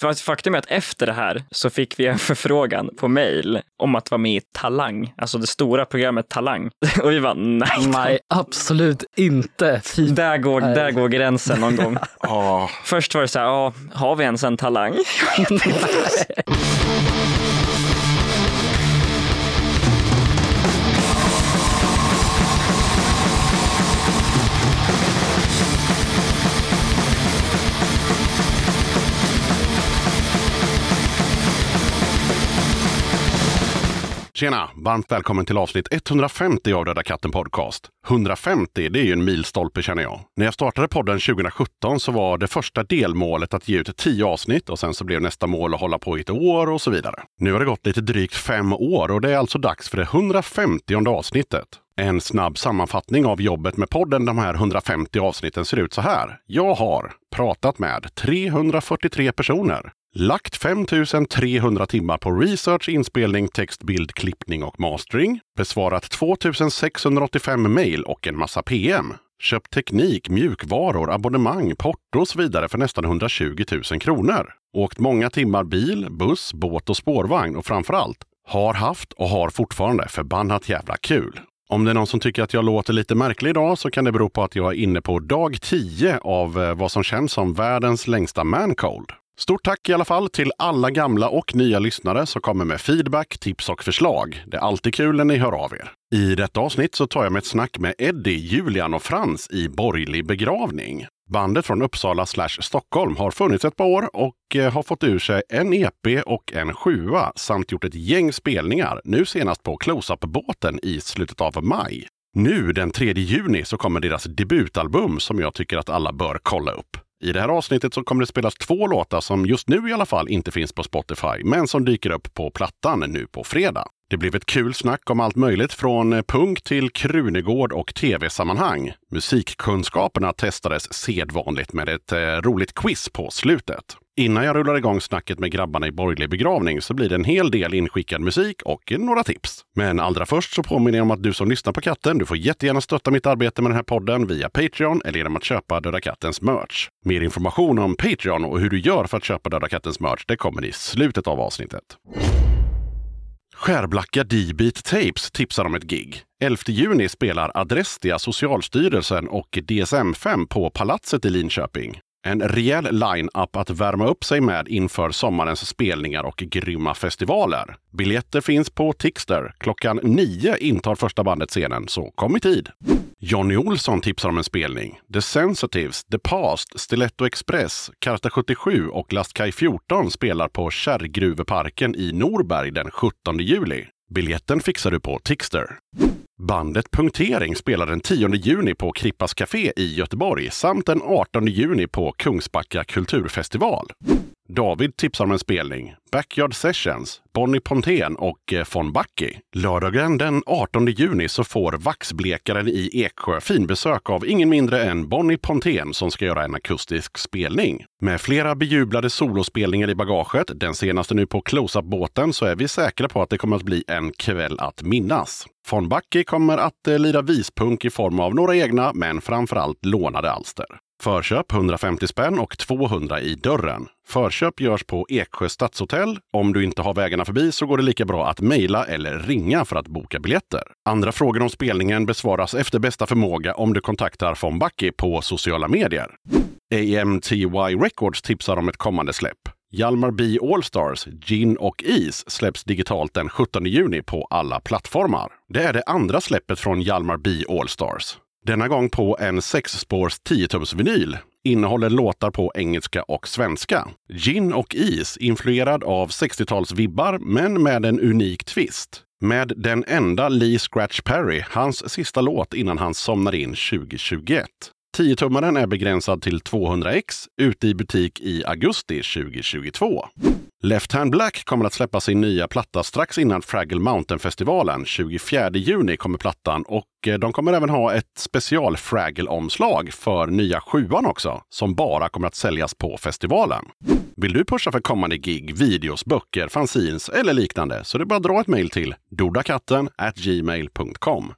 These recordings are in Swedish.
För att faktum är att efter det här så fick vi en förfrågan på mail om att vara med i Talang, alltså det stora programmet Talang. Och vi var nej. Nej, absolut inte. Fy Där går, Nej. där går gränsen någon gång. Ja, Först var det så här, ja, har vi ens en talang? Tjena! Varmt välkommen till avsnitt 150 av Röda katten Podcast. 150, det är ju en milstolpe känner jag. När jag startade podden 2017 så var det första delmålet att ge ut 10 avsnitt och sen så blev nästa mål att hålla på i ett år och så vidare. Nu har det gått lite drygt fem år och det är alltså dags för det 150 avsnittet. En snabb sammanfattning av jobbet med podden de här 150 avsnitten ser ut så här. Jag har pratat med 343 personer, lagt 5300 timmar på research, inspelning, text, bild, klippning och mastering, besvarat 2685 mejl och en massa PM, köpt teknik, mjukvaror, abonnemang, porto och så vidare för nästan 120 000 kronor, åkt många timmar bil, buss, båt och spårvagn och framförallt har haft och har fortfarande förbannat jävla kul. Om det är någon som tycker att jag låter lite märklig idag så kan det bero på att jag är inne på dag 10 av eh, vad som känns som världens längsta mancold. Stort tack i alla fall till alla gamla och nya lyssnare som kommer med feedback, tips och förslag. Det är alltid kul när ni hör av er. I detta avsnitt så tar jag med ett snack med Eddie, Julian och Frans i Borgerlig begravning. Bandet från Uppsala slash Stockholm har funnits ett par år och eh, har fått ur sig en EP och en sjua samt gjort ett gäng spelningar, nu senast på Close-Up-båten i slutet av maj. Nu den 3 juni så kommer deras debutalbum som jag tycker att alla bör kolla upp. I det här avsnittet så kommer det spelas två låtar som just nu i alla fall inte finns på Spotify, men som dyker upp på plattan nu på fredag. Det blev ett kul snack om allt möjligt från eh, punk till Krunegård och tv-sammanhang. Musikkunskaperna testades sedvanligt med ett eh, roligt quiz på slutet. Innan jag rullar igång snacket med grabbarna i borgerlig begravning så blir det en hel del inskickad musik och några tips. Men allra först så påminner jag om att du som lyssnar på katten, du får jättegärna stötta mitt arbete med den här podden via Patreon eller genom att köpa Döda Kattens merch. Mer information om Patreon och hur du gör för att köpa Döda Kattens merch, det kommer i slutet av avsnittet. Skärblacka D-Beat Tapes tipsar om ett gig. 11 juni spelar Adrestia, Socialstyrelsen och DSM-5 på Palatset i Linköping. En rejäl line-up att värma upp sig med inför sommarens spelningar och grymma festivaler. Biljetter finns på Tixter. Klockan nio intar första bandet scenen, så kom i tid. Jonny Olsson tipsar om en spelning. The Sensitives, The Past, Stiletto Express, Karta 77 och Lastkaj 14 spelar på Kärrgruveparken i Norberg den 17 juli. Biljetten fixar du på Tixter. Bandet Punktering spelar den 10 juni på Krippas Café i Göteborg samt den 18 juni på Kungsbacka kulturfestival. David tipsar om en spelning. Backyard Sessions, Bonnie Pontén och eh, von Backe. Lördagen den 18 juni så får Vaxblekaren i Eksjö finbesök av ingen mindre än Bonnie Pontén som ska göra en akustisk spelning. Med flera bejublade solospelningar i bagaget, den senaste nu på Close-Up-båten, så är vi säkra på att det kommer att bli en kväll att minnas. Von Backe kommer att eh, lira vispunk i form av några egna, men framförallt lånade alster. Förköp 150 spänn och 200 i dörren. Förköp görs på Eksjö stadshotell. Om du inte har vägarna förbi så går det lika bra att mejla eller ringa för att boka biljetter. Andra frågor om spelningen besvaras efter bästa förmåga om du kontaktar von Backe på sociala medier. AMTY Records tipsar om ett kommande släpp. Hjalmar B Allstars, Gin och Is släpps digitalt den 17 juni på alla plattformar. Det är det andra släppet från Hjalmar B Allstars. Denna gång på en sexspårs 10-tums vinyl. Innehåller låtar på engelska och svenska. Gin och Is, influerad av 60-talsvibbar men med en unik twist. Med den enda Lee Scratch Perry, hans sista låt innan han somnar in 2021. 10-tummaren är begränsad till 200x, ute i butik i augusti 2022. Left Hand Black kommer att släppa sin nya platta strax innan Fraggle Mountain-festivalen. 24 juni kommer plattan och eh, de kommer även ha ett special Fraggle-omslag för nya sjuan också, som bara kommer att säljas på festivalen. Vill du pusha för kommande gig, videos, böcker, fanzines eller liknande så det är bara att dra ett mejl till dodakatten gmail.com.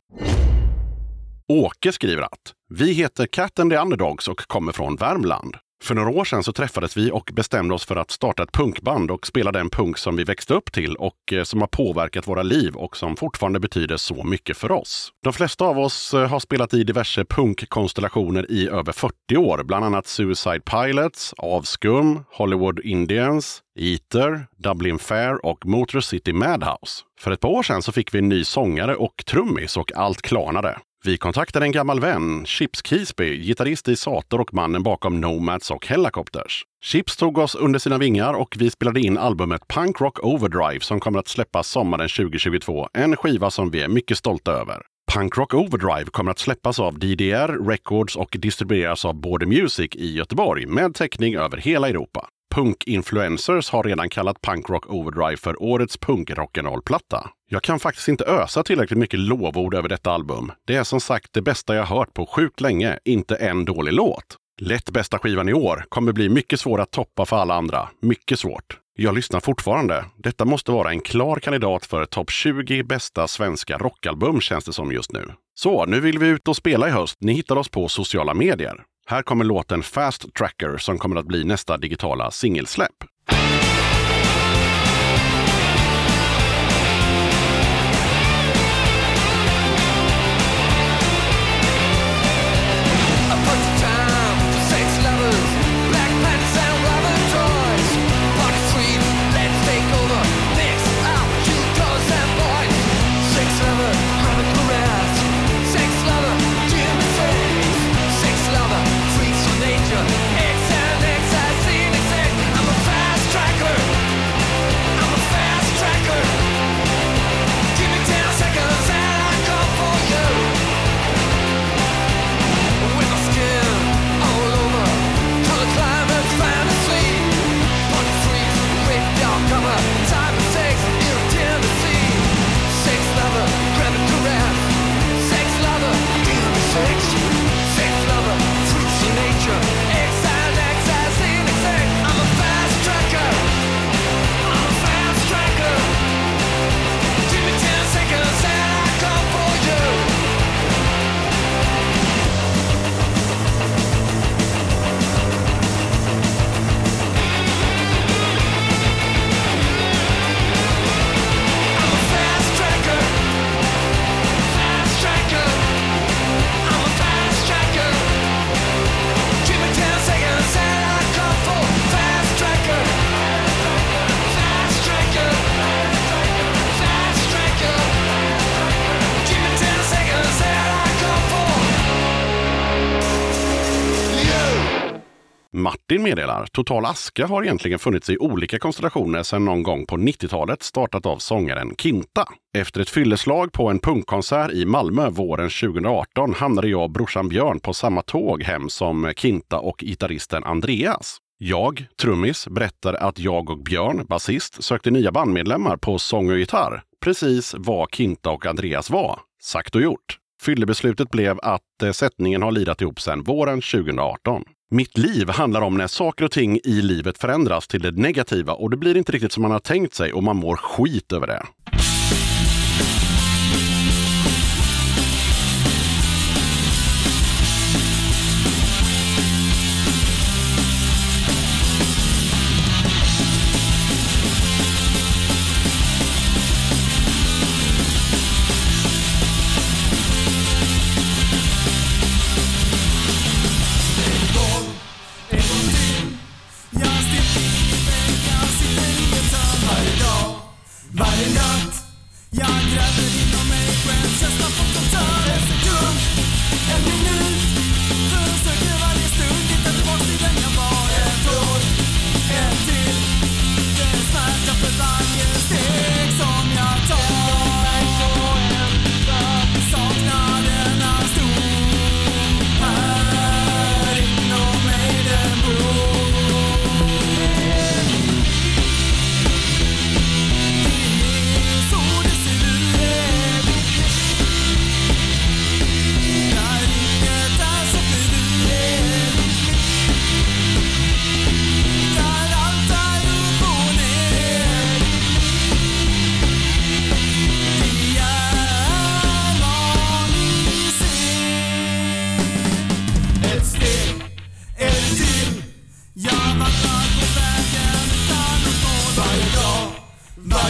Åke skriver att vi heter Cat and the Underdogs och kommer från Värmland. För några år sedan så träffades vi och bestämde oss för att starta ett punkband och spela den punk som vi växte upp till och eh, som har påverkat våra liv och som fortfarande betyder så mycket för oss. De flesta av oss eh, har spelat i diverse punkkonstellationer i över 40 år, bland annat Suicide Pilots, Avskum, Hollywood Indians, Eater, Dublin Fair och Motor City Madhouse. För ett par år sedan så fick vi en ny sångare och trummis och allt klarnade. Vi kontaktade en gammal vän, Chips Kisby, gitarrist i Sator och mannen bakom Nomads och Helicopters. Chips tog oss under sina vingar och vi spelade in albumet Punk Rock Overdrive som kommer att släppas sommaren 2022. En skiva som vi är mycket stolta över. Punk Rock Overdrive kommer att släppas av DDR Records och distribueras av Border Music i Göteborg med täckning över hela Europa. Punk-influencers har redan kallat Punk Rock Overdrive för årets punk-rock'n'roll-platta. Jag kan faktiskt inte ösa tillräckligt mycket lovord över detta album. Det är som sagt det bästa jag hört på sjukt länge, inte en dålig låt. Lätt bästa skivan i år kommer bli mycket svår att toppa för alla andra. Mycket svårt. Jag lyssnar fortfarande. Detta måste vara en klar kandidat för topp 20 bästa svenska rockalbum känns det som just nu. Så, nu vill vi ut och spela i höst. Ni hittar oss på sociala medier. Här kommer låten Fast Tracker som kommer att bli nästa digitala singelsläpp. Martin meddelar, Total Aska har egentligen funnits i olika konstellationer sedan någon gång på 90-talet, startat av sångaren Kinta. Efter ett fylleslag på en punkkonsert i Malmö våren 2018 hamnade jag och brorsan Björn på samma tåg hem som Kinta och gitarristen Andreas. Jag, trummis, berättar att jag och Björn, basist, sökte nya bandmedlemmar på sång och gitarr. Precis vad Kinta och Andreas var. Sagt och gjort. Fyllebeslutet blev att eh, sättningen har lidat ihop sedan våren 2018. Mitt liv handlar om när saker och ting i livet förändras till det negativa och det blir inte riktigt som man har tänkt sig och man mår skit över det.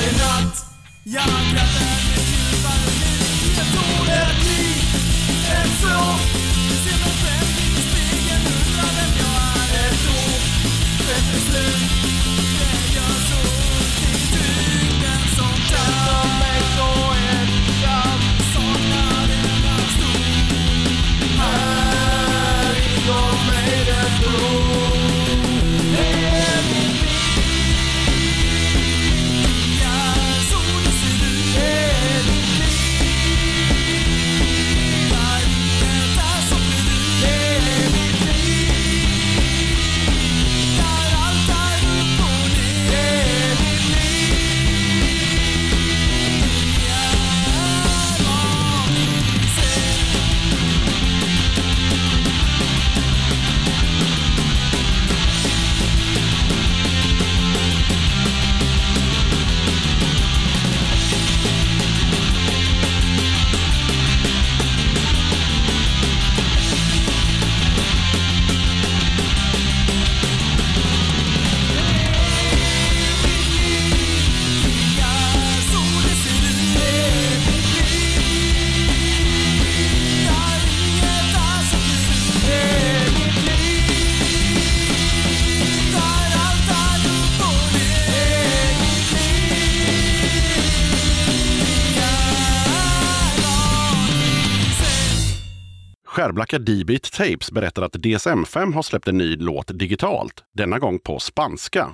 Varje natt. Jag gräver mig djupare ner Jag tror ett liv. Är så Ser mig själv i spegeln undrar vem jag är Ett ord, ett beslut. Skärblacka D-Beat Tapes berättar att DSM-5 har släppt en ny låt digitalt, denna gång på spanska.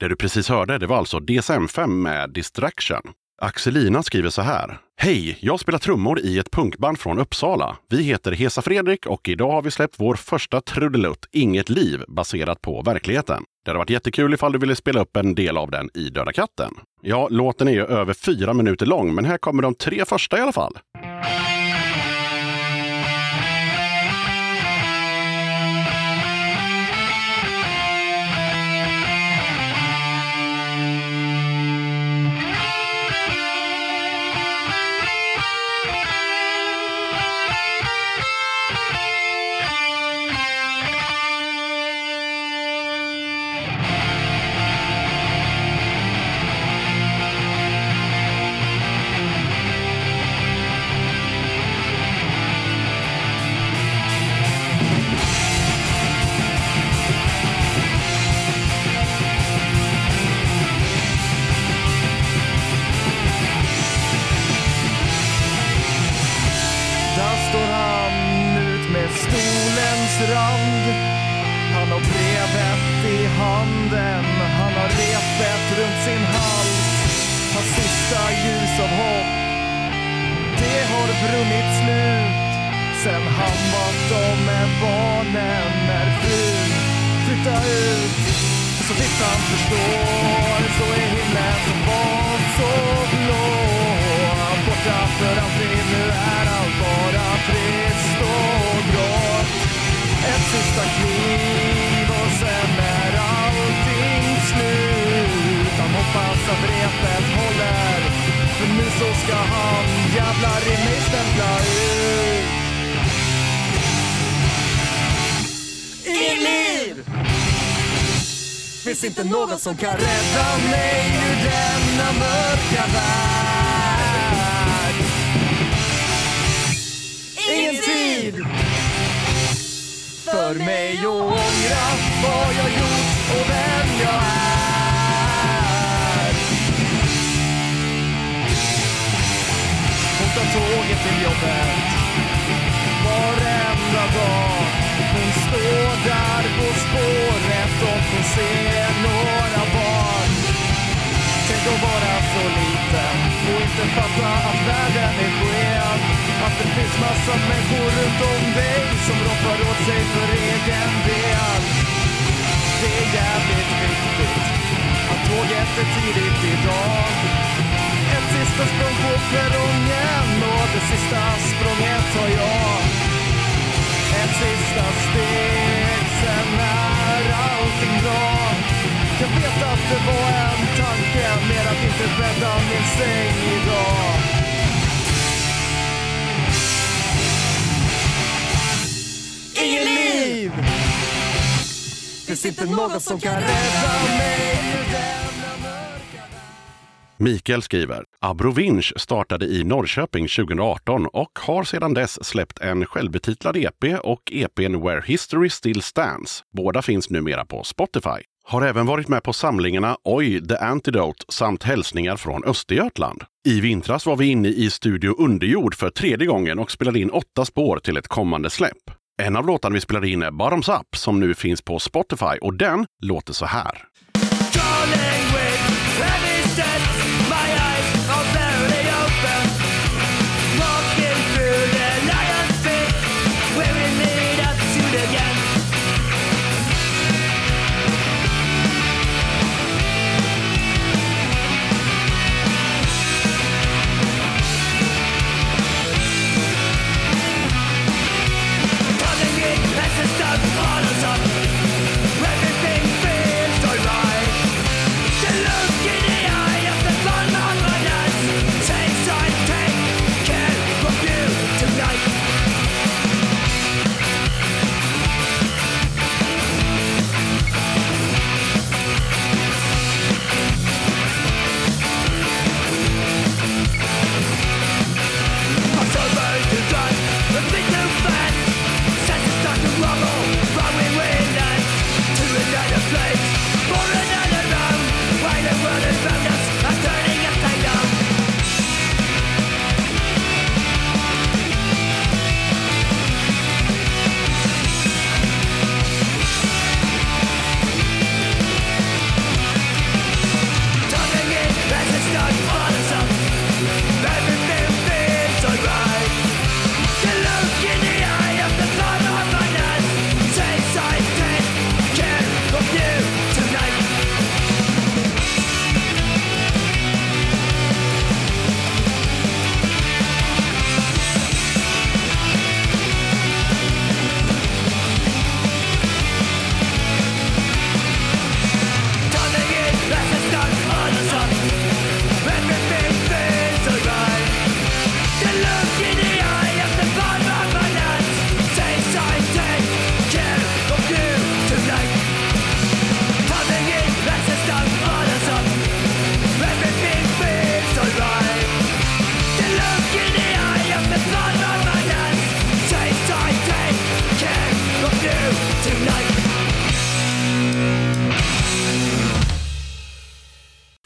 Det du precis hörde det var alltså DSM-5 med Distraction. Axelina skriver så här. Hej! Jag spelar trummor i ett punkband från Uppsala. Vi heter Hesa Fredrik och idag har vi släppt vår första trudelutt, Inget liv, baserat på verkligheten. Det hade varit jättekul ifall du ville spela upp en del av den i Döda katten. Ja, låten är ju över fyra minuter lång, men här kommer de tre första i alla fall. inte någon som kan rädda mig ur denna mörka värld. Ingen tid för mig att ångra vad jag gjort och vem jag är. Hon tar tåget till jobbet varenda dag hon står där på spåret och får se några barn. Tänk att vara så liten och inte fatta att världen är skev. Att det finns massa människor runt om dig som roffar åt sig för egen del. Det är jävligt viktigt att tåget är tidigt idag. Ett sista språng på perrongen och det sista språnget tar jag. Sista steg, sen är allting bra. Jag vet att det var en tanke, mer att inte bädda min säng idag. Ingen liv! Finns inte någon som kan rädda mig ur denna mörka Mikael skriver, Abrovinch startade i Norrköping 2018 och har sedan dess släppt en självbetitlad EP och EPn Where History Still Stands. Båda finns numera på Spotify. Har även varit med på samlingarna Oj, The Antidote samt Hälsningar från Östergötland. I vintras var vi inne i Studio Underjord för tredje gången och spelade in åtta spår till ett kommande släpp. En av låtarna vi spelade in är Bottoms Up som nu finns på Spotify och den låter så här.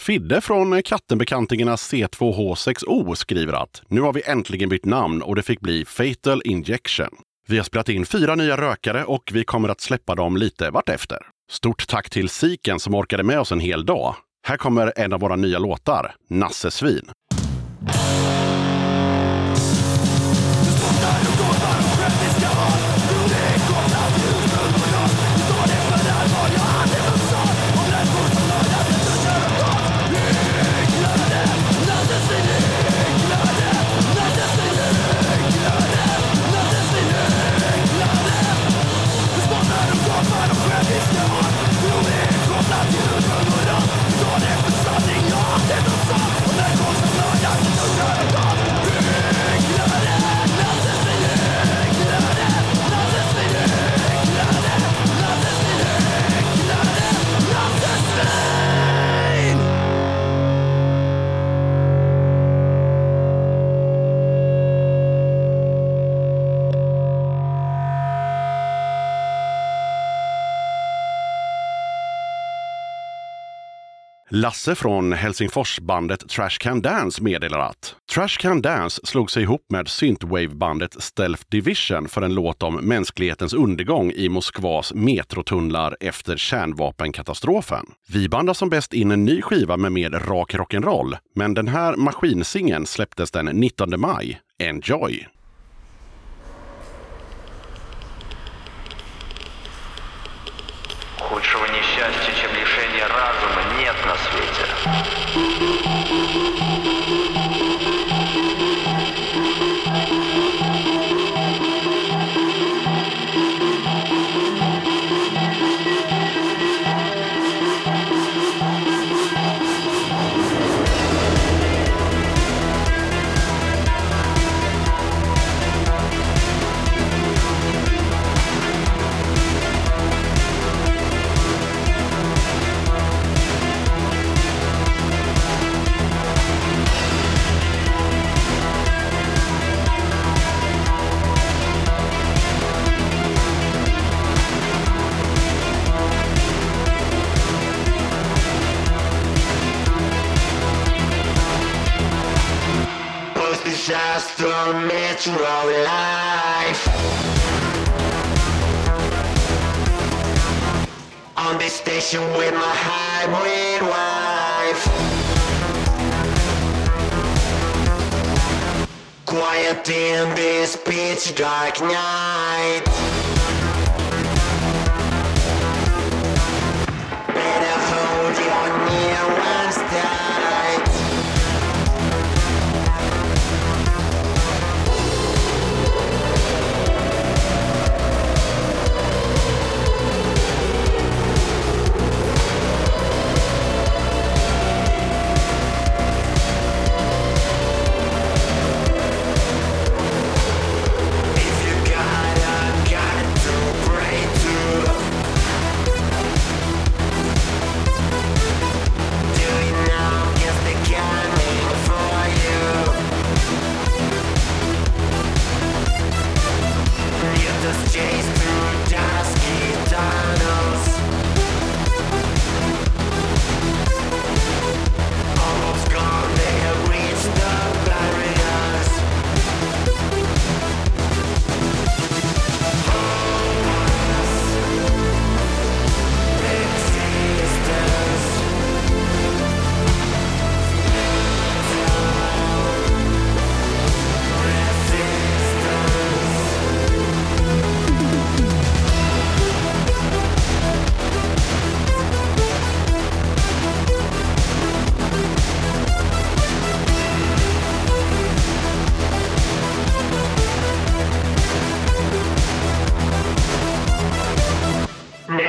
Fidde från Kattenbekantingarnas C2H6O skriver att nu har vi äntligen bytt namn och det fick bli Fatal Injection. Vi har spelat in fyra nya rökare och vi kommer att släppa dem lite vartefter. Stort tack till Siken som orkade med oss en hel dag. Här kommer en av våra nya låtar, Nasse Svin. Lasse från Helsingforsbandet Trash Can Dance meddelar att Trash Can Dance slog sig ihop med synthwave-bandet Stealth Division för en låt om mänsklighetens undergång i Moskvas metrotunnlar efter kärnvapenkatastrofen. Vi bandar som bäst in en ny skiva med mer rak rock'n'roll, men den här maskinsingen släpptes den 19 maj. Enjoy! On this station with my hybrid wife. Quiet in this pitch dark night.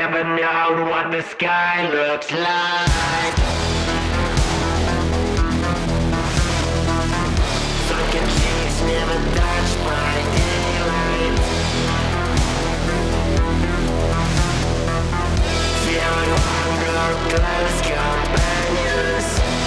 Never known what the sky looks like. Cheeks never daylight. Hunger, close companions.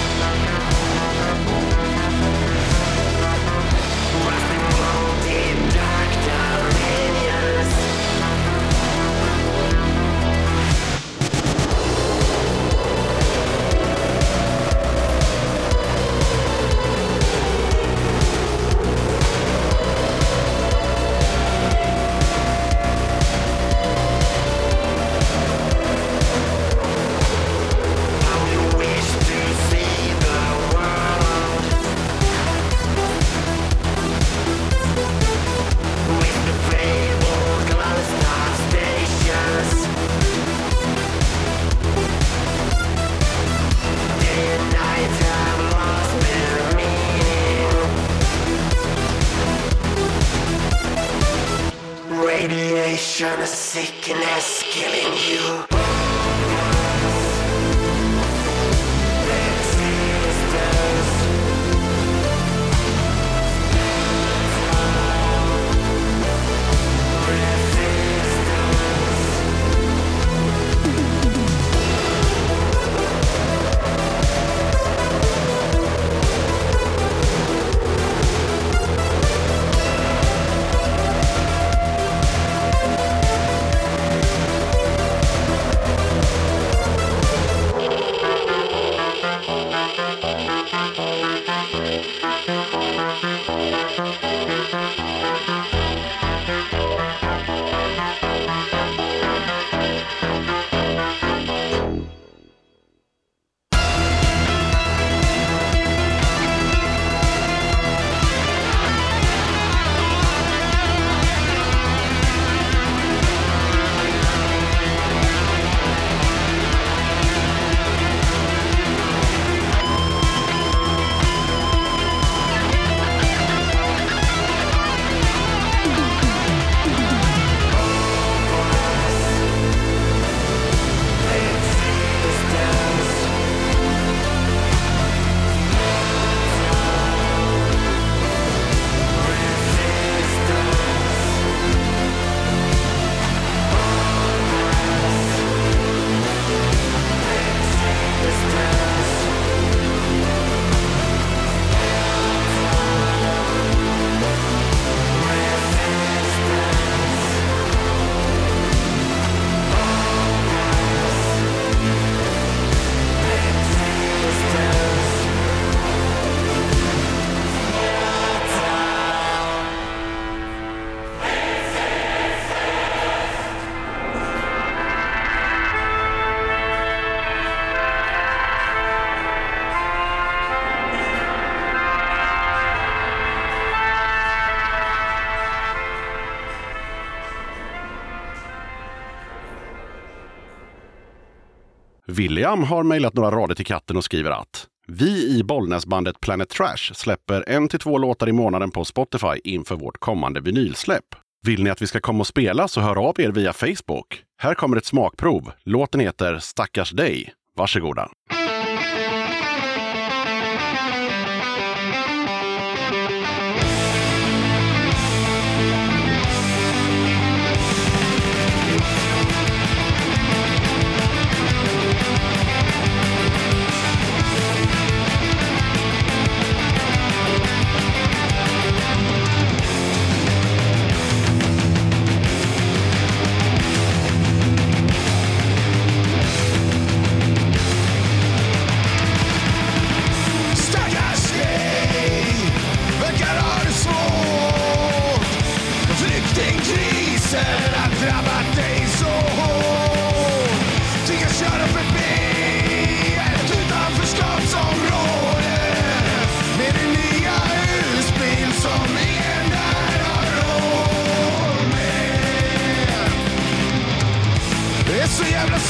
William har mejlat några rader till katten och skriver att vi i Bollnäsbandet Planet Trash släpper en till två låtar i månaden på Spotify inför vårt kommande vinylsläpp. Vill ni att vi ska komma och spela så hör av er via Facebook. Här kommer ett smakprov. Låten heter Stackars dig. Varsågoda.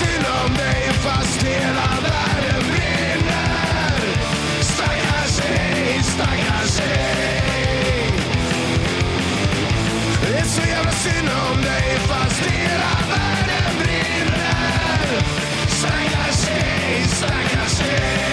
synd om dig fast hela världen brinner. Stackars dig, stackars dig. Det är så jävla synd om dig fast hela världen brinner. Stackars dig, stackars dig.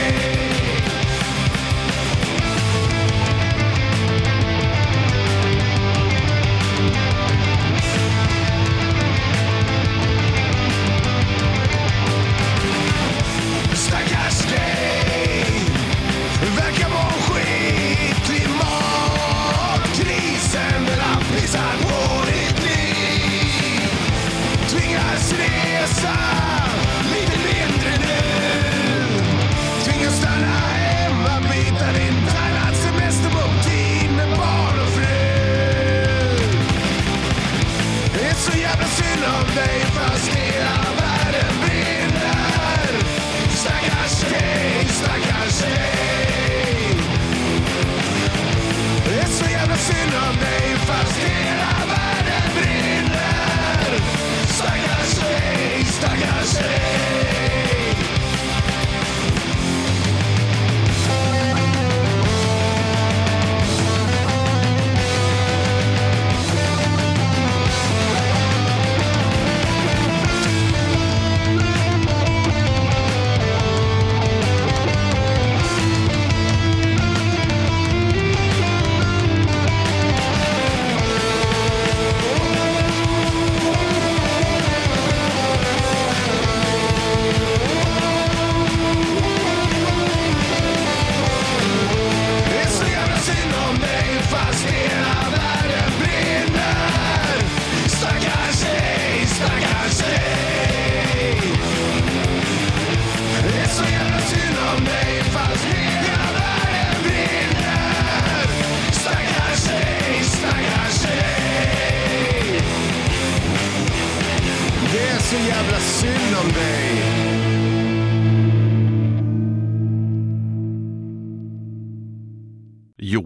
Under mig fast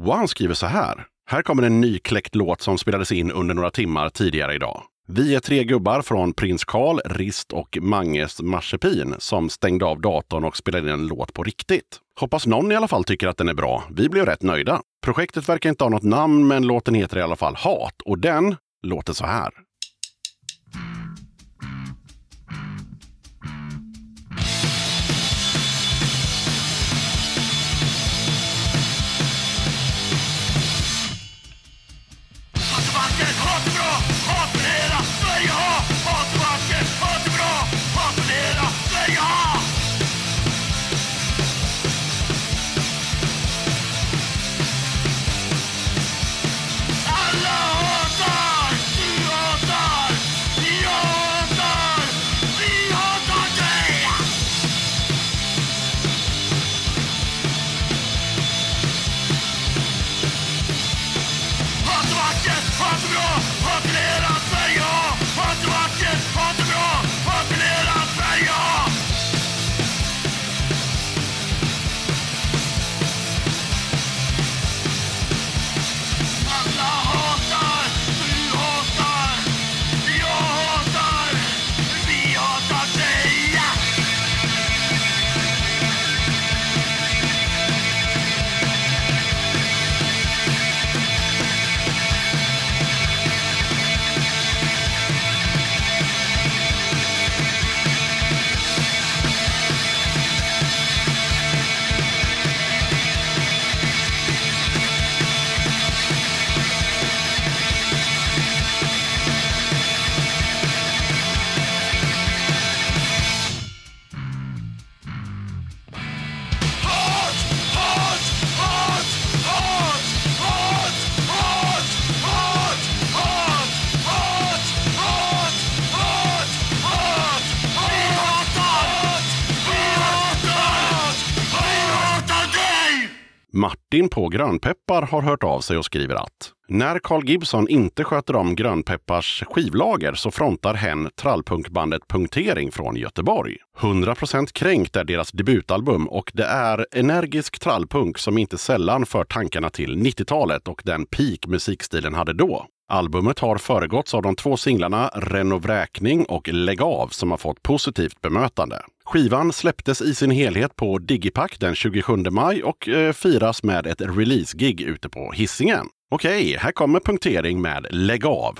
Johan skriver så här. Här kommer en nykläckt låt som spelades in under några timmar tidigare idag. Vi är tre gubbar från Prins Karl, Rist och Manges Marsepin som stängde av datorn och spelade in en låt på riktigt. Hoppas någon i alla fall tycker att den är bra. Vi blev rätt nöjda. Projektet verkar inte ha något namn, men låten heter i alla fall Hat och den låter så här. Martin på Grönpeppar har hört av sig och skriver att när Carl Gibson inte sköter om Grönpeppars skivlager så frontar hen trallpunkbandet Punktering från Göteborg. 100% kränkt är deras debutalbum och det är energisk trallpunk som inte sällan för tankarna till 90-talet och den peak musikstilen hade då. Albumet har föregåtts av de två singlarna Renovräkning och Lägg av som har fått positivt bemötande. Skivan släpptes i sin helhet på Digipack den 27 maj och eh, firas med ett release-gig ute på Hisingen. Okej, här kommer punktering med Lägg av.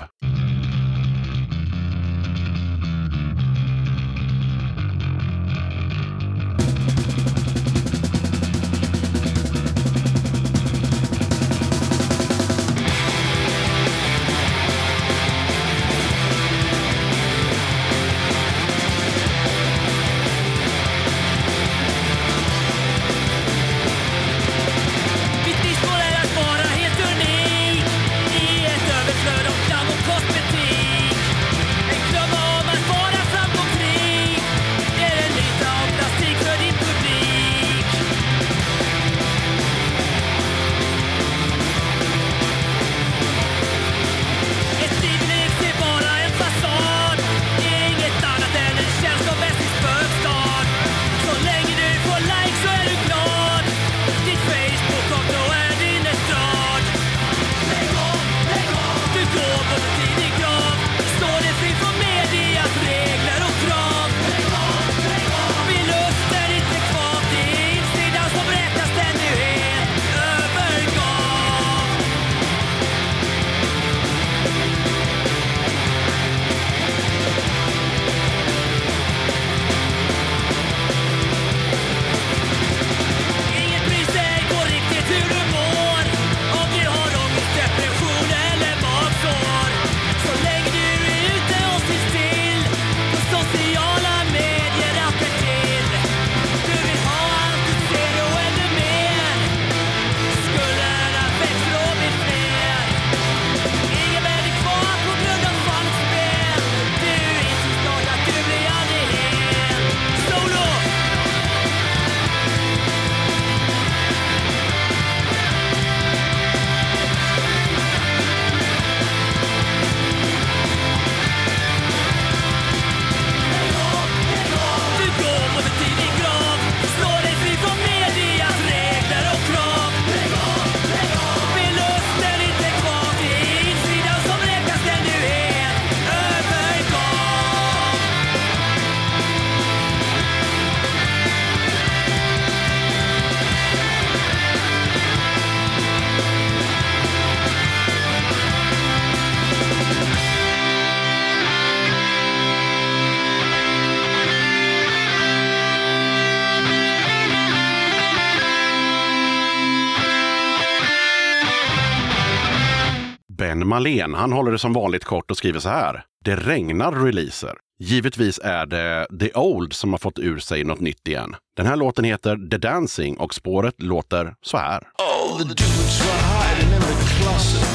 Malén, han håller det som vanligt kort och skriver så här. Det regnar releaser. Givetvis är det The Old som har fått ur sig något nytt igen. Den här låten heter The Dancing och spåret låter så här. All the dudes were hiding in the closet.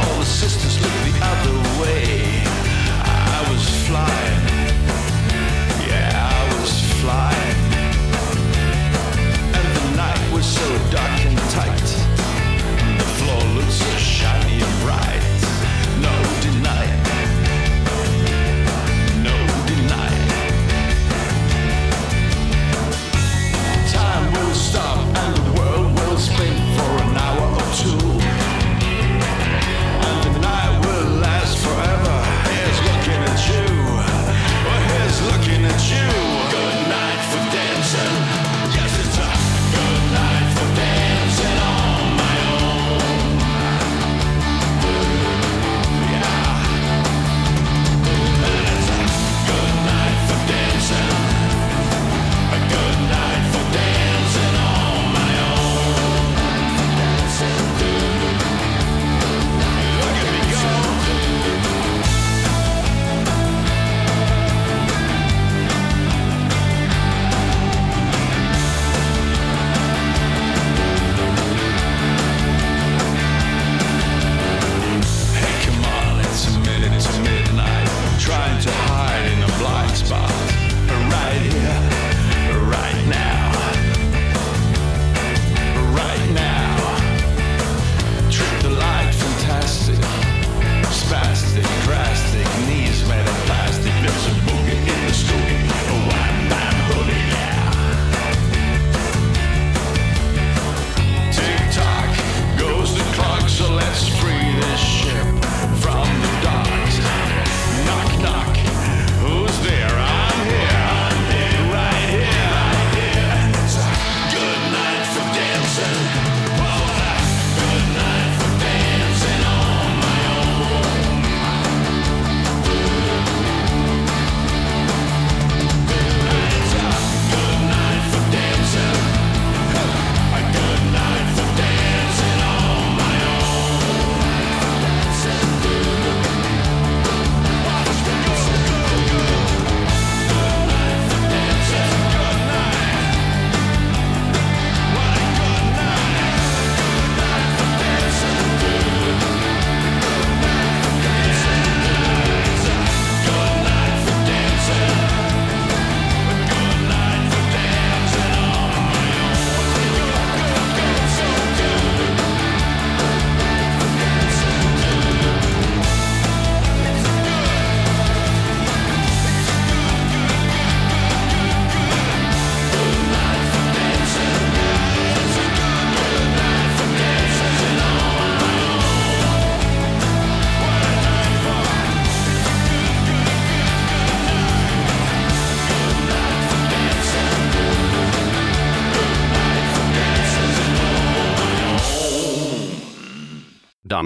All the sisters looked the other way. I was flying.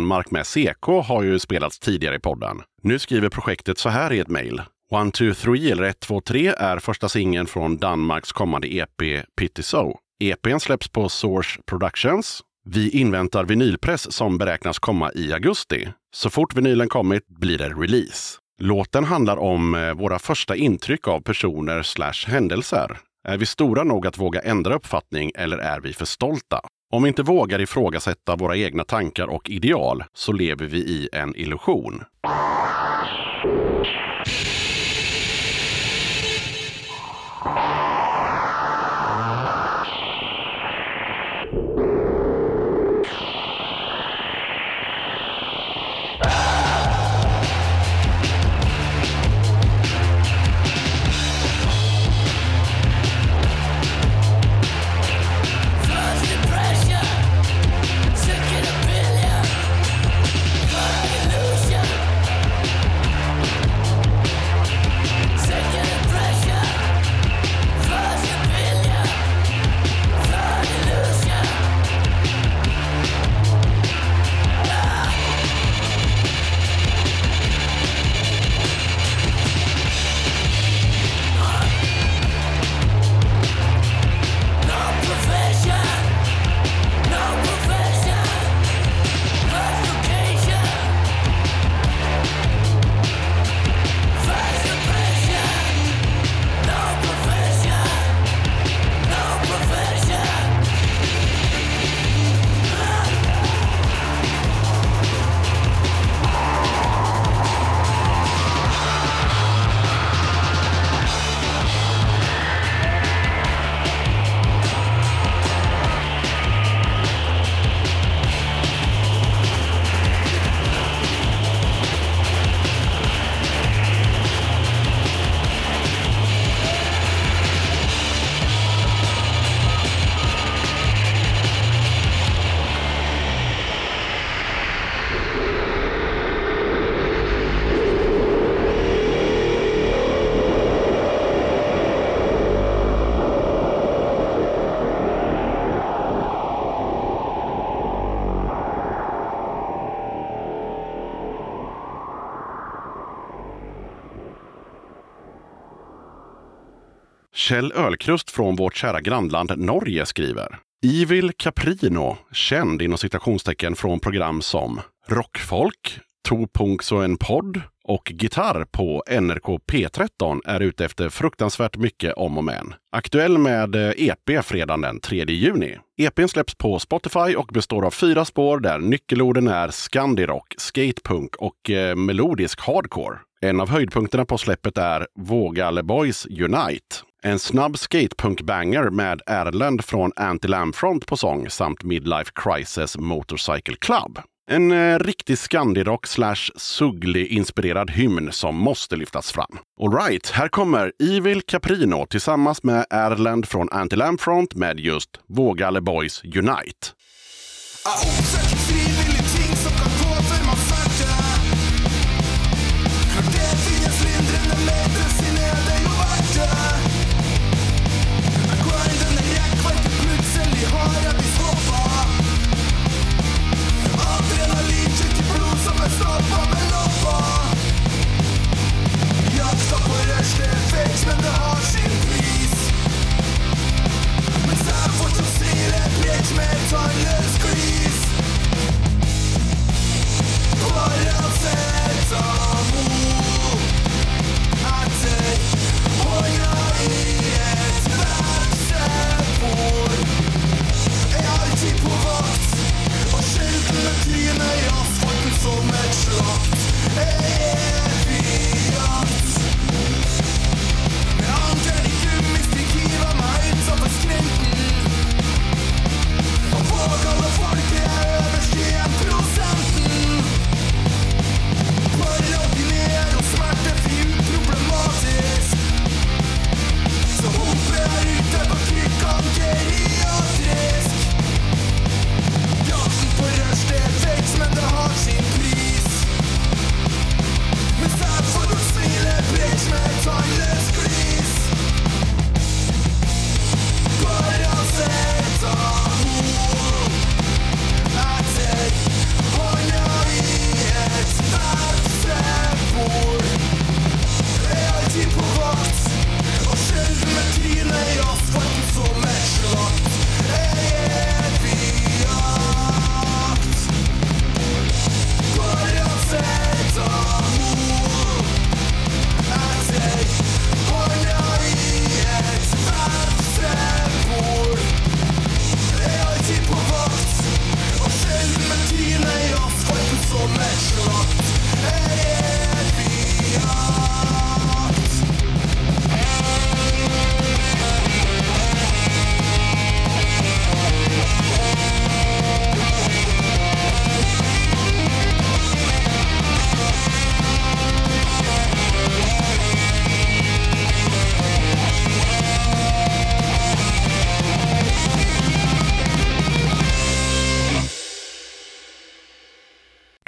Danmark med CK har ju spelats tidigare i podden. Nu skriver projektet så här i ett mejl. One, two, three eller 1, 2, 3 är första singeln från Danmarks kommande EP Pity So. EPn släpps på Source Productions. Vi inväntar vinylpress som beräknas komma i augusti. Så fort vinylen kommit blir det release. Låten handlar om eh, våra första intryck av personer slash händelser. Är vi stora nog att våga ändra uppfattning eller är vi för stolta? Om vi inte vågar ifrågasätta våra egna tankar och ideal så lever vi i en illusion. Kjell Ölkrust från vårt kära grannland Norge skriver. Evil Caprino, känd inom citationstecken från program som Rockfolk, Topunks Punks och en podd och Gitarr på NRK P13 är ute efter fruktansvärt mycket om och men. Aktuell med eh, EP fredagen den 3 juni. EPn släpps på Spotify och består av fyra spår där nyckelorden är skandirock, skatepunk och eh, melodisk hardcore. En av höjdpunkterna på släppet är Vågale Boys Unite. En snabb skatepunk-banger med Erlend från Anti Front på sång samt Midlife Crisis Motorcycle Club. En eh, riktig skandirock slash Sugli-inspirerad hymn som måste lyftas fram. Alright, här kommer Evil Caprino tillsammans med Erland från Anti Front med just Vågalle Boys Unite.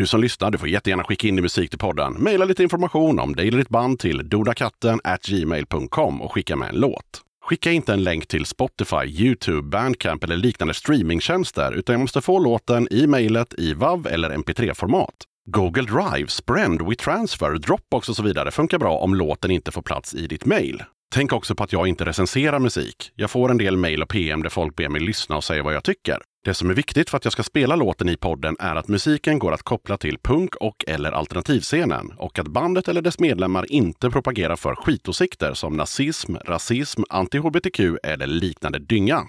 Du som lyssnar, du får jättegärna skicka in din musik till podden. Maila lite information om dig eller ditt band till dodakatten gmail.com och skicka med en låt. Skicka inte en länk till Spotify, Youtube, Bandcamp eller liknande streamingtjänster, utan jag måste få låten i mejlet i WAV eller MP3-format. Google Drive, Sprend, WeTransfer, Dropbox och så vidare funkar bra om låten inte får plats i ditt mejl. Tänk också på att jag inte recenserar musik. Jag får en del mejl och PM där folk ber mig lyssna och säga vad jag tycker. Det som är viktigt för att jag ska spela låten i podden är att musiken går att koppla till punk och eller alternativscenen och att bandet eller dess medlemmar inte propagerar för skitåsikter som nazism, rasism, anti-hbtq eller liknande dynga.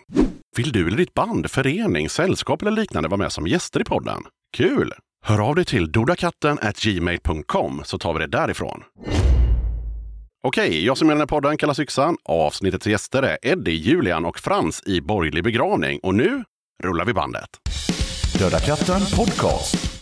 Vill du eller ditt band, förening, sällskap eller liknande vara med som gäster i podden? Kul! Hör av dig till dodakatten gmail.com så tar vi det därifrån. Okej, jag som gör den här podden kallas Yxan. Avsnittets gäster är Eddie, Julian och Frans i Borgerlig begravning. Och nu rullar vi bandet. Döda katten podcast.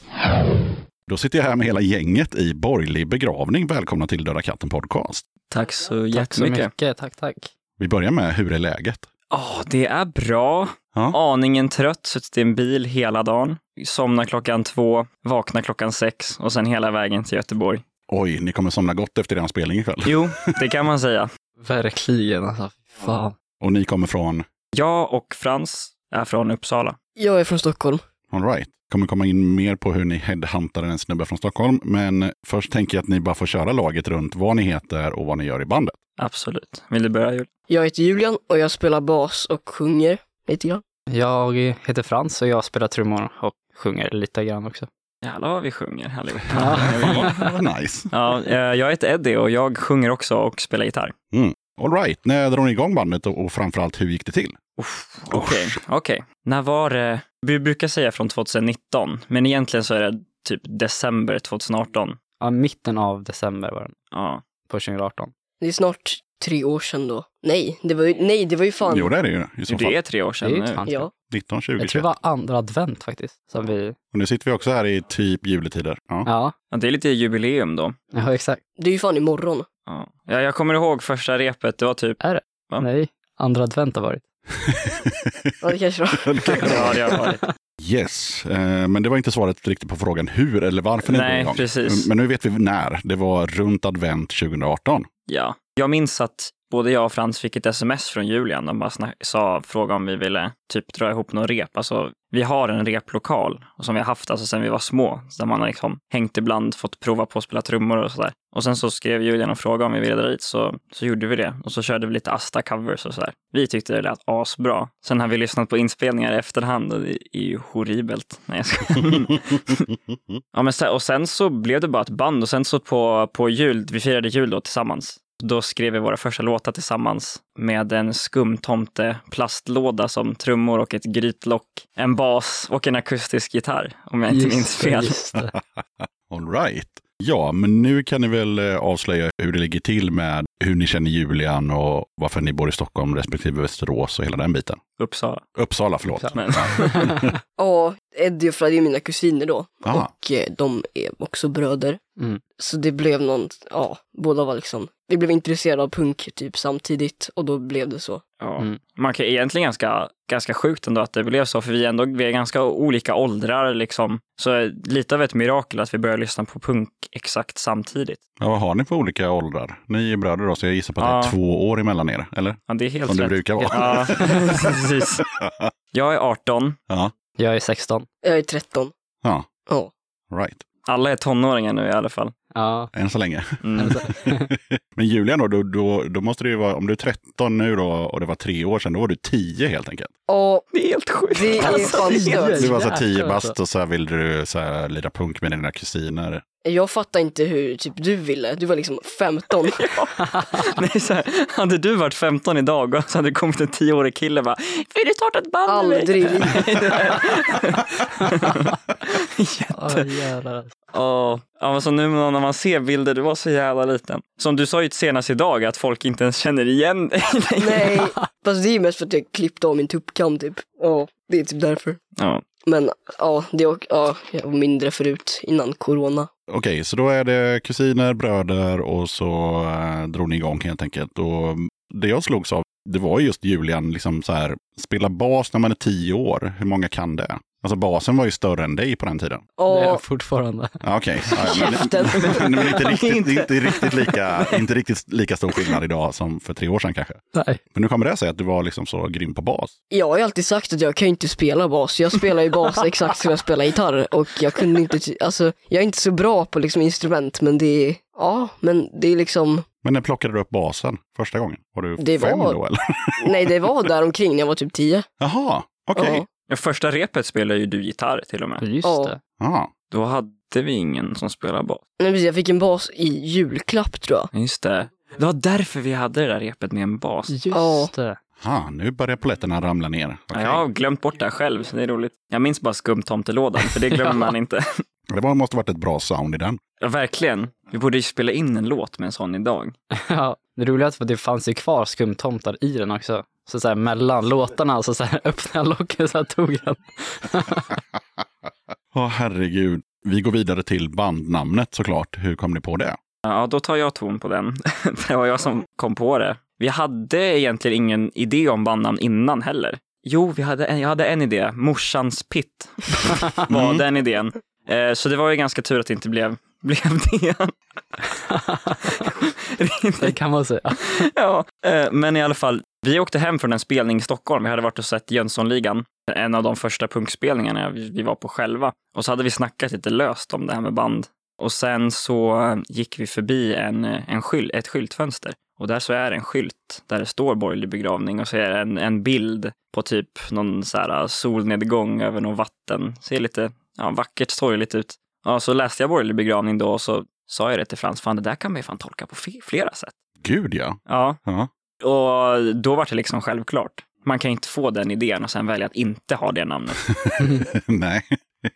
Då sitter jag här med hela gänget i Borgerlig begravning. Välkomna till Döda katten podcast. Tack så Tack så jättemycket. mycket. Tack, tack. Vi börjar med, hur är läget? Ja, det är bra. Ja. Aningen trött, suttit i en bil hela dagen. Somnar klockan två, vaknar klockan sex och sen hela vägen till Göteborg. Oj, ni kommer somna gott efter er spelning ikväll. Jo, det kan man säga. Verkligen alltså. Fan. Och ni kommer från, Jag och Frans är från Uppsala. Jag är från Stockholm. All right. Kommer komma in mer på hur ni headhuntade en snubbe från Stockholm. Men först tänker jag att ni bara får köra laget runt vad ni heter och vad ni gör i bandet. Absolut. Vill du börja Julia? Jag heter Julian och jag spelar bas och sjunger lite grann. Jag heter Frans och jag spelar trummor och sjunger lite grann också. Jävlar vad vi sjunger allihopa. Vad nice. Ja, eh, jag heter Eddie och jag sjunger också och spelar gitarr. All right. När drog ni igång bandet och, och framförallt hur gick det till? Okej, okej. När var det? Vi brukar säga från 2019, men egentligen så är det typ december 2018. Ja, mitten av december var den, Ja, på 2018. Det är snart tre år sedan då. Nej, det var ju, nej, det var ju fan. Jo, det är det ju i så det fall. är tre år Det sedan är ju nu. fan Ja, 19, 20, Jag tror 21. det var andra advent faktiskt. Som vi, Och nu sitter vi också här i typ juletider. Ja. ja, Ja, det är lite jubileum då. ja exakt. det är ju fan imorgon. Ja. Ja, jag kommer ihåg första repet, det var typ, Va? Nej, andra advent har varit. Ja, det kanske var. ja det har varit. Yes, eh, men det var inte svaret riktigt på frågan hur eller varför ni drog Nej, igång. precis. Men nu vet vi när. Det var runt advent 2018. Ja. Jag minns att både jag och Frans fick ett sms från Julian. De bara sa, fråga om vi ville typ dra ihop någon rep. Alltså, vi har en replokal som vi har haft alltså, sedan vi var små. Där man har liksom hängt ibland, fått prova på att spela trummor och sådär. Och sen så skrev Julian och frågade om vi ville dra dit, så, så gjorde vi det. Och så körde vi lite Asta-covers och sådär. Vi tyckte det lät asbra. Sen har vi lyssnat på inspelningar i efterhand och det är ju horribelt. Nej, jag skojar. Ja, men sen, och sen så blev det bara ett band och sen så på, på jul, vi firade jul då tillsammans. Då skrev vi våra första låtar tillsammans med en skumtomte plastlåda som trummor och ett grytlock, en bas och en akustisk gitarr, om jag inte minns det, fel. just. All right. Ja, men nu kan ni väl eh, avslöja hur det ligger till med hur ni känner Julian och varför ni bor i Stockholm respektive Västerås och hela den biten. Uppsala. Uppsala, förlåt. Ja, Eddie och Fred är mina kusiner då. Ah. Och eh, de är också bröder. Mm. Så det blev någon, ja, båda var liksom, vi blev intresserade av punk typ samtidigt och då blev det så. ja. Mm. Man kan egentligen ganska, ganska sjukt ändå att det blev så, för vi är ändå vi är ganska olika åldrar liksom. Så lite av ett mirakel att vi började lyssna på punk exakt samtidigt. Ja, vad har ni för olika åldrar? Ni är bröder då, så jag gissar på att det Ja. är två år emellan er, eller? Ja, det är helt Som det rätt. brukar vara. Ja, precis. Jag är 18. Ja, Jag är 16. Jag är 13. ja, Ja. right. Alla är tonåringar nu i alla fall. Ja, Än så länge. Mm. Men Julian då, då, då, då måste det ju vara, om du är 13 nu då och det var tre år sedan, då var du 10 helt enkelt. Och Det är helt sjukt. det är fan stört. Du var så Jäklar, 10 alltså. bast och så här vill du så här lira punk med dina kusiner. Jag fattar inte hur typ du ville. Du var liksom 15. Nej, så här, hade du varit 15 idag och så hade det kommit en 10-årig kille och bara Vill du starta ett band med mig?" Aldrig i livet. Ja, jävlar. Åh, ja, men så nu när man ser bilder, du var så jävla liten. Som du sa ju senast idag, att folk inte ens känner igen dig. Nej, fast det är mest för att jag klippte av min tuppkam typ. Ja, det är typ därför. Ja. Men ja, det, är- ja, jag var mindre förut innan corona. Okej, så då är det kusiner, bröder och så eh, drog ni igång helt enkelt. Och det jag slogs av, det var just Julian, liksom så här, spela bas när man är 10 år. Hur många kan det? Alltså basen var ju större än dig på den tiden. Det är jag Och fortfarande. Ja, Okej, ja, men, men inte, riktigt, inte, riktigt lika, inte riktigt lika stor skillnad idag som för tre år sedan kanske. Nej. Men nu kommer det sig att du var liksom så grym på bas. jag har ju alltid sagt att jag kan ju inte spela bas. Jag spelar ju bas exakt som jag spelar gitarr och jag kunde inte, alltså jag är inte så bra på liksom instrument men det är, ja men det är liksom, Men när plockade du upp basen första gången? Var du Det fem var- då eller? nej det var där omkring när jag var typ 10. Jaha, okej. Ja. Ja, Första repet spelade ju du gitarr till och med. Just Ja. det. Ja. Då hade vi ingen som spelade bas. Nej, precis, jag fick en bas i julklapp tror jag. Just det. Det var därför vi hade det där repet med en bas. Just Ja. det. Ah, nu börjar poletterna ramla ner. Ja, Okej. jag har glömt bort det här själv, så det är roligt. Jag minns bara skumtomtelådan, för det glömmer man inte. Det var- måste varit ett bra sound i den. Ja, verkligen. Vi borde ju spela in en låt med en sån idag. Ja, det roliga är att det fanns ju kvar skumtomtar i den också. Så, så här, mellan låtarna så, så här, öppnade jag locket så jag tog den. Åh herregud. Vi går vidare till bandnamnet såklart. Hur kom ni på det? Ja, då tar jag ton på den. det var jag som kom på det. Vi hade egentligen ingen idé om bandnamn innan heller. Jo, vi hade en, jag hade en idé. Morsans Pitt var den idén. Eh, så det var ju ganska tur att det inte blev, blev det. Det kan man säga. ja, eh, men i alla fall, Vi åkte hem från en spelning i Stockholm. Vi hade varit och sett Jönssonligan, en av de första punkspelningarna vi var på själva. Och så hade vi snackat lite löst om det här med band. Och sen så gick vi förbi en, en skyl, ett skyltfönster. Och där så är en skylt där det står borgerlig begravning och så är det en, en bild på typ någon så här solnedgång över något vatten. Ser lite ja, vackert sorgligt ut. Ja, så läste jag borgerlig begravning då och så sa jag det till Frans, fan det där kan man ju fan tolka på flera sätt. Gud ja. Ja, ja. och då var det liksom självklart. Man kan inte få den idén och sen välja att inte ha det namnet. Nej,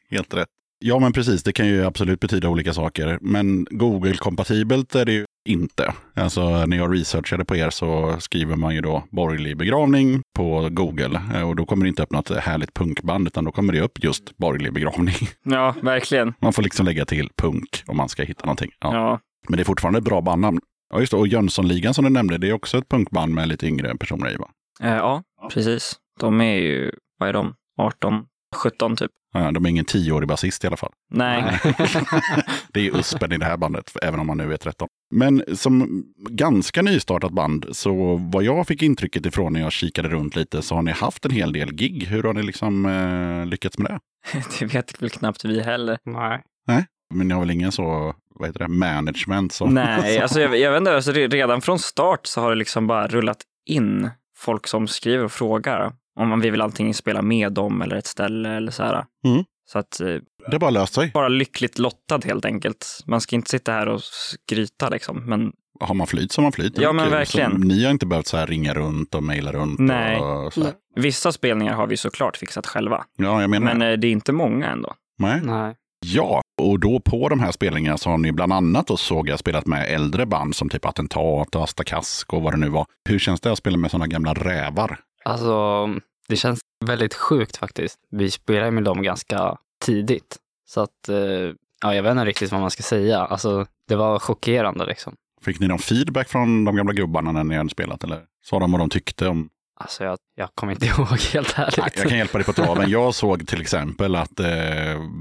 helt rätt. Ja, men precis. Det kan ju absolut betyda olika saker. Men Google-kompatibelt är det ju inte. Alltså när jag researchade på er så skriver man ju då borgerlig begravning på Google. Eh, Och då kommer det inte upp något härligt punkband, utan då kommer det upp just borgerlig begravning. Ja, verkligen. Man får liksom lägga till punk om man ska hitta någonting. Ja. Ja, Men det är fortfarande ett bra bandnamn. Ja, just det. Och Jönssonligan som du nämnde, det är också ett punkband med lite yngre personer i, va? Eh, ja precis. De är ju, vad är de, 18, 17 typ. Ja, de är ingen tioårig basist i alla fall. Nej, det är Uspen i det här bandet, även om man nu är 13. Men som ganska nystartat band, så vad jag fick intrycket ifrån när jag kikade runt lite, så har ni haft en hel del gig. Hur har ni liksom eh, lyckats med det? det vet väl knappt vi heller. Nej. Men ni har väl ingen så, vad heter det, management? Som, Nej, alltså jag, jag vet inte, alltså re- redan från start så har det liksom bara rullat in folk som skriver och frågar om man vill antingen spela med dem eller ett ställe eller så här. Mm. Så att eh, Det bara löst sig. bara lyckligt lottad helt enkelt. Man ska inte sitta här och skryta liksom, men Har man flyt så har man flyt. Ja, men verkligen. Så ni har inte behövt så här ringa runt och mejla runt. Nej. Och så här. Vissa spelningar har vi såklart fixat själva. Ja, jag menar Men det. eh, det är inte många ändå. Nej. Nej. Ja, och då på de här spelningarna så har ni bland annat då såg jag spelat med äldre band som typ Attentat och Asta Kask och vad det nu var. Hur känns det att spela med sådana gamla rävar? Alltså, det känns väldigt sjukt faktiskt. Vi spelade med dem ganska tidigt. Så att, eh, ja, jag vet inte riktigt vad man ska säga. Alltså, det var chockerande liksom. Fick ni någon feedback från de gamla gubbarna när ni hade spelat? Eller sa de vad de tyckte om? Alltså, jag, jag kommer inte ihåg helt ärligt. Nej, jag kan hjälpa dig på traven. Jag såg till exempel att, eh,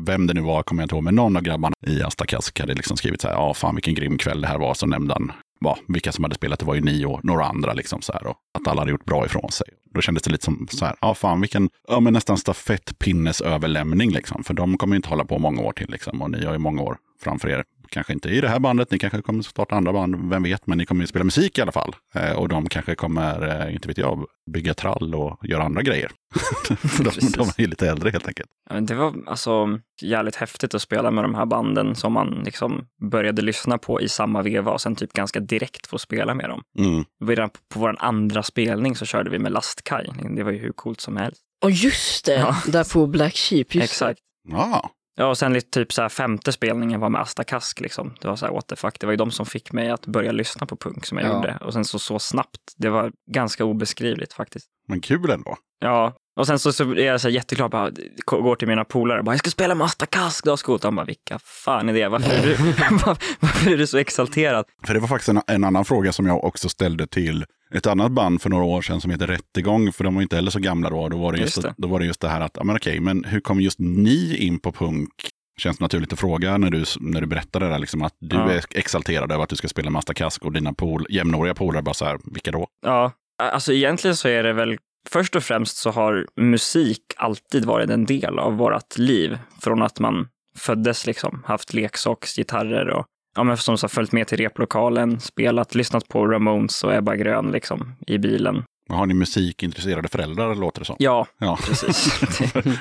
vem det nu var, kommer jag inte ihåg, men någon av grabbarna i Asta Kask hade liksom skrivit så här, ja fan vilken grym kväll det här var. Så nämnde han ja, vilka som hade spelat, det var ju ni och några andra liksom så här. Och att alla hade gjort bra ifrån sig. Då kändes det lite som så här, ja fan vilken, ja men nästan stafettpinnesöverlämning liksom. För de kommer ju inte hålla på många år till liksom. Och ni har ju många år framför er. Kanske inte i det här bandet, ni kanske kommer starta andra band, vem vet, men ni kommer ju spela musik i alla fall. Eh, och de kanske kommer, eh, inte vet jag, bygga trall och göra andra grejer. de, de är ju lite äldre helt enkelt. Ja, Det var alltså jävligt häftigt att spela med de här banden som man liksom började lyssna på i samma veva och sen typ ganska direkt få spela med dem. Mm. Redan på, på vår andra spelning så körde vi med lastkaj. Det var ju hur coolt som helst. Och just det, Ja. där på Black Sheep. Just Exakt. Ja, Ja, och sen typ så här femte spelningen var med Asta Kask liksom. Det var så här what the fuck. Det var ju de som fick mig att börja lyssna på punk som jag Ja. gjorde. Och sen så, så snabbt. Det var ganska obeskrivligt faktiskt. men kul ändå. Ja, och sen så, så är jag så här jätteglad. Bara, går till mina polare och bara, jag ska spela med Asta Kask då, Skot. De bara, vilka fan är det? Varför är du, var- varför är du så exalterad? För det var faktiskt en, en annan fråga som jag också ställde till ett annat band för några år sedan som heter Rättegång, för de var inte heller så gamla då. Då var det just, Just det. Då var det, just det här att, men okej, men hur kom just ni in på punk? Känns naturligt att fråga när du, när du berättade det där, liksom att du Ja. är exalterad över att du ska spela Masta Kask och dina pol, jämnåriga polare bara så här, vilka då? Ja, alltså egentligen så är det väl Först och främst så har musik alltid varit en del av vårt liv. Från att man föddes liksom, haft leksaksgitarrer och ja, men som sagt, följt med till replokalen, spelat, lyssnat på Ramones och Ebba Grön liksom, i bilen. Har ni musikintresserade föräldrar låter det som? Ja, Ja. precis.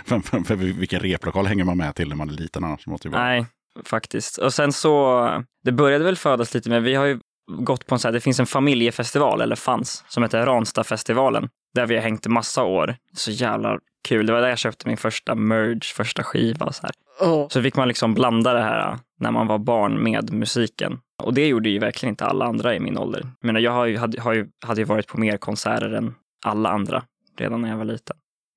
för, för, för vilken replokal hänger man med till när man är liten annars? Måste vara. Nej, faktiskt. Och sen så, det började väl födas lite med, vi har ju gått på en så här, det finns en familjefestival, eller fanns, som heter Ranstadfestivalen, där vi har hängt massa år. Så jävla kul. Det var där jag köpte min första merge, första skiva. Så, här. Ja. så fick man liksom blanda det här när man var barn med musiken. Och det gjorde ju verkligen inte alla andra i min ålder. Jag menar, jag har ju, hade, har ju, hade ju varit på mer konserter än alla andra redan när jag var liten.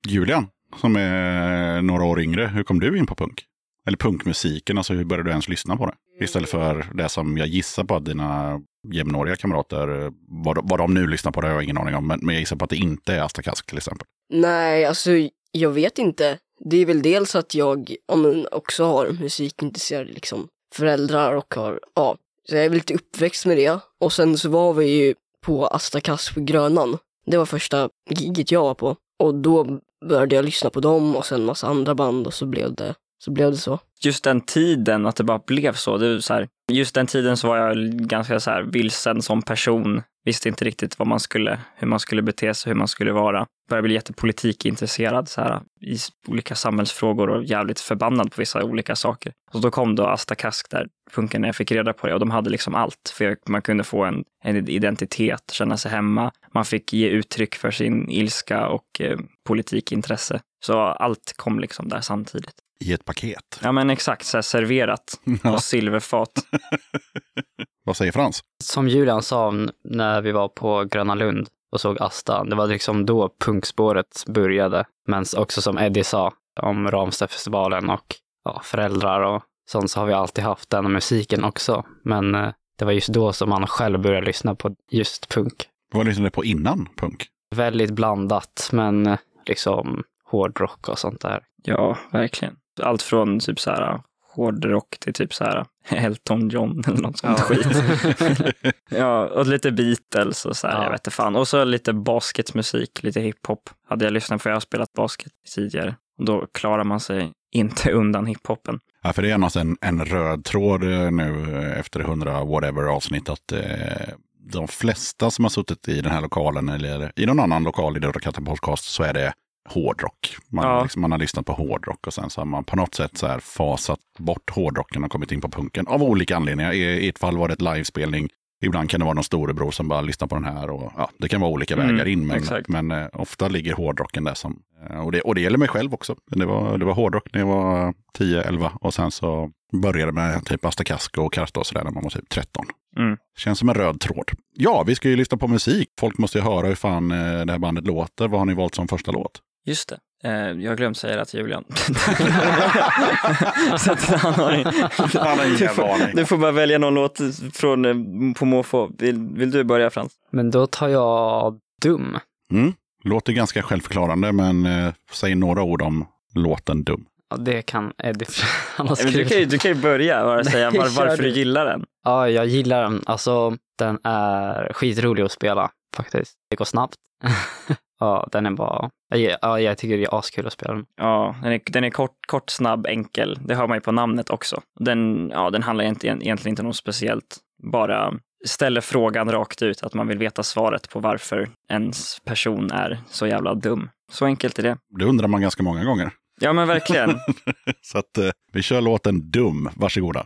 Julian, som är några år yngre, hur kom du in på punk? Eller punkmusiken, alltså hur började du ens lyssna på det? Istället för det som jag gissar på att dina jämnåriga kamrater, vad, vad de nu lyssnar på det har jag ingen aning om, men, men jag gissar på att det inte är Asta Kask till exempel. Nej, alltså jag vet inte. Det är väl dels att jag ja, men, också har musikintresserade liksom, föräldrar och har, ja, så jag är väl lite uppväxt med det. Och sen så var vi ju på Asta Kask på Grönan Det var första giget jag var på. Och då började jag lyssna på dem och sen massa andra band och så blev det så. Blev det så. Just den tiden, att det bara blev så. Det så här, just den tiden så var jag ganska så här vilsen som person. Visste inte riktigt vad man skulle, hur man skulle bete sig, hur man skulle vara. Började bli jättepolitikintresserad så här, i olika samhällsfrågor och jävligt förbannad på vissa olika saker. Och då kom då Asta Kask där, punken, när jag fick reda på det. Och de hade liksom allt. För man kunde få en, en identitet, känna sig hemma. Man fick ge uttryck för sin ilska och eh, politikintresse. Så allt kom liksom där samtidigt. I ett paket. Ja men exakt, så här serverat Ja. på silverfat. Vad säger Frans? Som Julian sa när vi var på Gröna Lund och såg Asta, det var liksom då punkspåret började. Men också som Eddie sa om Ramstadfestivalen och ja, föräldrar och sånt så har vi alltid haft den musiken också. Men eh, det var just då som man själv började lyssna på just punk. Vad lyssnade du på innan punk? Väldigt blandat, men eh, liksom hårdrock och sånt där. Ja, verkligen. Allt från typ så här hårdrock till typ så här Elton John eller något sånt Ja. skit. ja, och lite Beatles och så här, Ja. jag vet inte fan. Och så lite basketmusik, lite hiphop. Hade jag lyssnat på, jag har spelat basket tidigare. Och då klarar man sig inte undan hiphopen. Ja, för det är någonstans en, en röd tråd eh, nu eh, efter 100 whatever avsnitt att eh, de flesta som har suttit i den här lokalen eller i någon annan lokal i Döda katten podcast så är det hårdrock. Man, Ja. liksom, man har lyssnat på hårdrock och sen så har man på något sätt så här fasat bort hårdrocken och kommit in på punken av olika anledningar. I, i ett fall var det ett livespelning. Ibland kan det vara någon storebror som bara lyssnar på den här. Och, ja, det kan vara olika Mm, vägar in, men, men eh, ofta ligger hårdrocken där. Som, eh, och, det, och det gäller mig själv också. Det var, det var hårdrock när jag var 10-11 och sen så började med typ Asta Kask och Karsta och sådär när man var typ 13. Mm. Känns som en röd tråd. Ja, vi ska ju lyssna på musik. Folk måste ju höra hur fan eh, det här bandet låter. Vad har ni valt som första låt? Just det. Eh, jag har glömt säga det till Julian. så att han har, Han har ingen du, får, aning. du får bara välja någon låt från eh, på måfå. Vill, vill du börja Frans? Men då tar jag Dum. Mm. Låter ganska självförklarande, men eh, säg några ord om låten Dum. Ja, det kan Eddie. Han har Men Du kan, ju, skrivit. du kan ju börja och säga var, varför du du. gillar den. Ja, jag gillar den. Alltså, den är skitrolig att spela faktiskt. Det går snabbt. ja, den är bara... Ja, ja, jag tycker det är askul att spela den. Ja, den är, den är kort, kort, snabb, enkel. Det hör man ju på namnet också. Den, ja, den handlar egentligen, egentligen inte om något speciellt. Bara ställer frågan rakt ut, att man vill veta svaret på varför ens person är så jävla dum. Så enkelt är det. Det undrar man ganska många gånger. Ja, men verkligen. Så att eh, vi kör låten Dum. Varsågoda.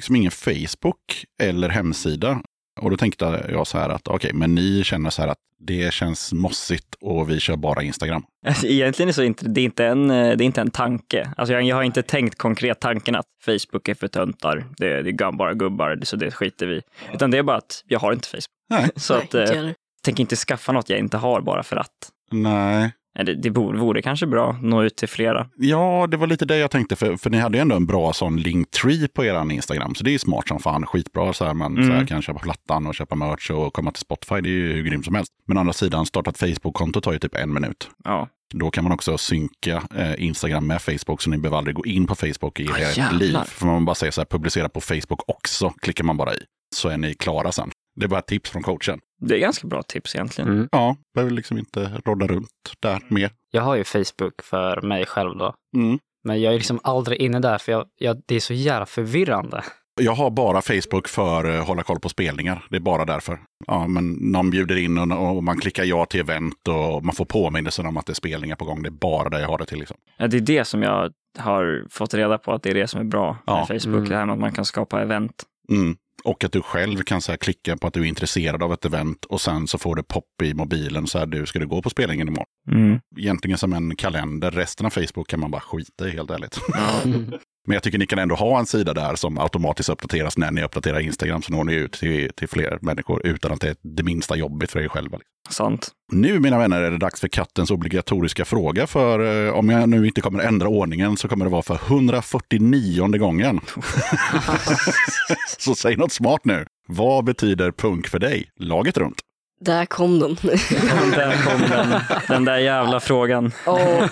Liksom ingen Facebook eller hemsida. Och då tänkte jag så här att okej, men ni känner så här att det känns mossigt och vi kör bara Instagram. Alltså, egentligen är så inte, det, är inte en, eh, det är inte en tanke. Alltså, jag, jag har inte tänkt konkret tanken att Facebook är för töntar. Det, det är bara gubbar, så det skiter vi. Utan det är bara att jag har inte Facebook. Nej. Så Nej, att, eh, tänker inte skaffa något jag inte har bara för att. Nej. Det, det borde, vore kanske bra att nå ut till flera. Ja, det var lite det jag tänkte. För, för ni hade ju ändå en bra sån linktree på er Instagram. Så det är ju smart som fan. Skitbra så här man så här, Mm. kan köpa plattan och köpa merch och komma till Spotify. Det är ju hur grymt som helst. Men å andra sidan, starta ett Facebook-konto tar ju typ en minut. Ja, Då kan man också synka eh, Instagram med Facebook så ni behöver aldrig gå in på Facebook i Ah, ert liv. För man bara säger så här, publicera på Facebook också, klickar man bara i. Så är ni klara sen. Det är bara tips från coachen. det är ganska bra tips egentligen. Mm. Ja, behöver liksom inte rodda runt där mer. Jag har ju Facebook för mig själv då. Mm. Men jag är liksom aldrig inne där för jag, jag, det är så jävla förvirrande. Jag har bara Facebook för att hålla koll på spelningar. Det är bara därför. Ja, men någon bjuder in och, och man klickar ja till event och man får påminnelser om att det är spelningar på gång. Det är bara där jag har det till. Liksom. Ja, det är det som jag har fått reda på att det är det som är bra med Ja. Facebook. Mm. Det här med att man kan skapa event. Mm. Och att du själv kan så här, klicka på att du är intresserad av ett event och sen så får du pop i mobilen så här, du ska du gå på spelningen imorgon. Mm. Egentligen som en kalender. Resten av Facebook kan man bara skita i helt ärligt. Mm. Men jag tycker ni kan ändå ha en sida där som automatiskt uppdateras när ni uppdaterar Instagram så når ni ut till, till fler människor utan att det är det minsta jobbigt för er själva. Sant. Nu mina vänner är det dags för kattens obligatoriska fråga. För eh, om jag nu inte kommer ändra ordningen så kommer det vara för 149 gången. så säg något smart nu. Vad betyder punk för dig? Laget runt. Där kom den. Den där kom den, den där jävla frågan. ja,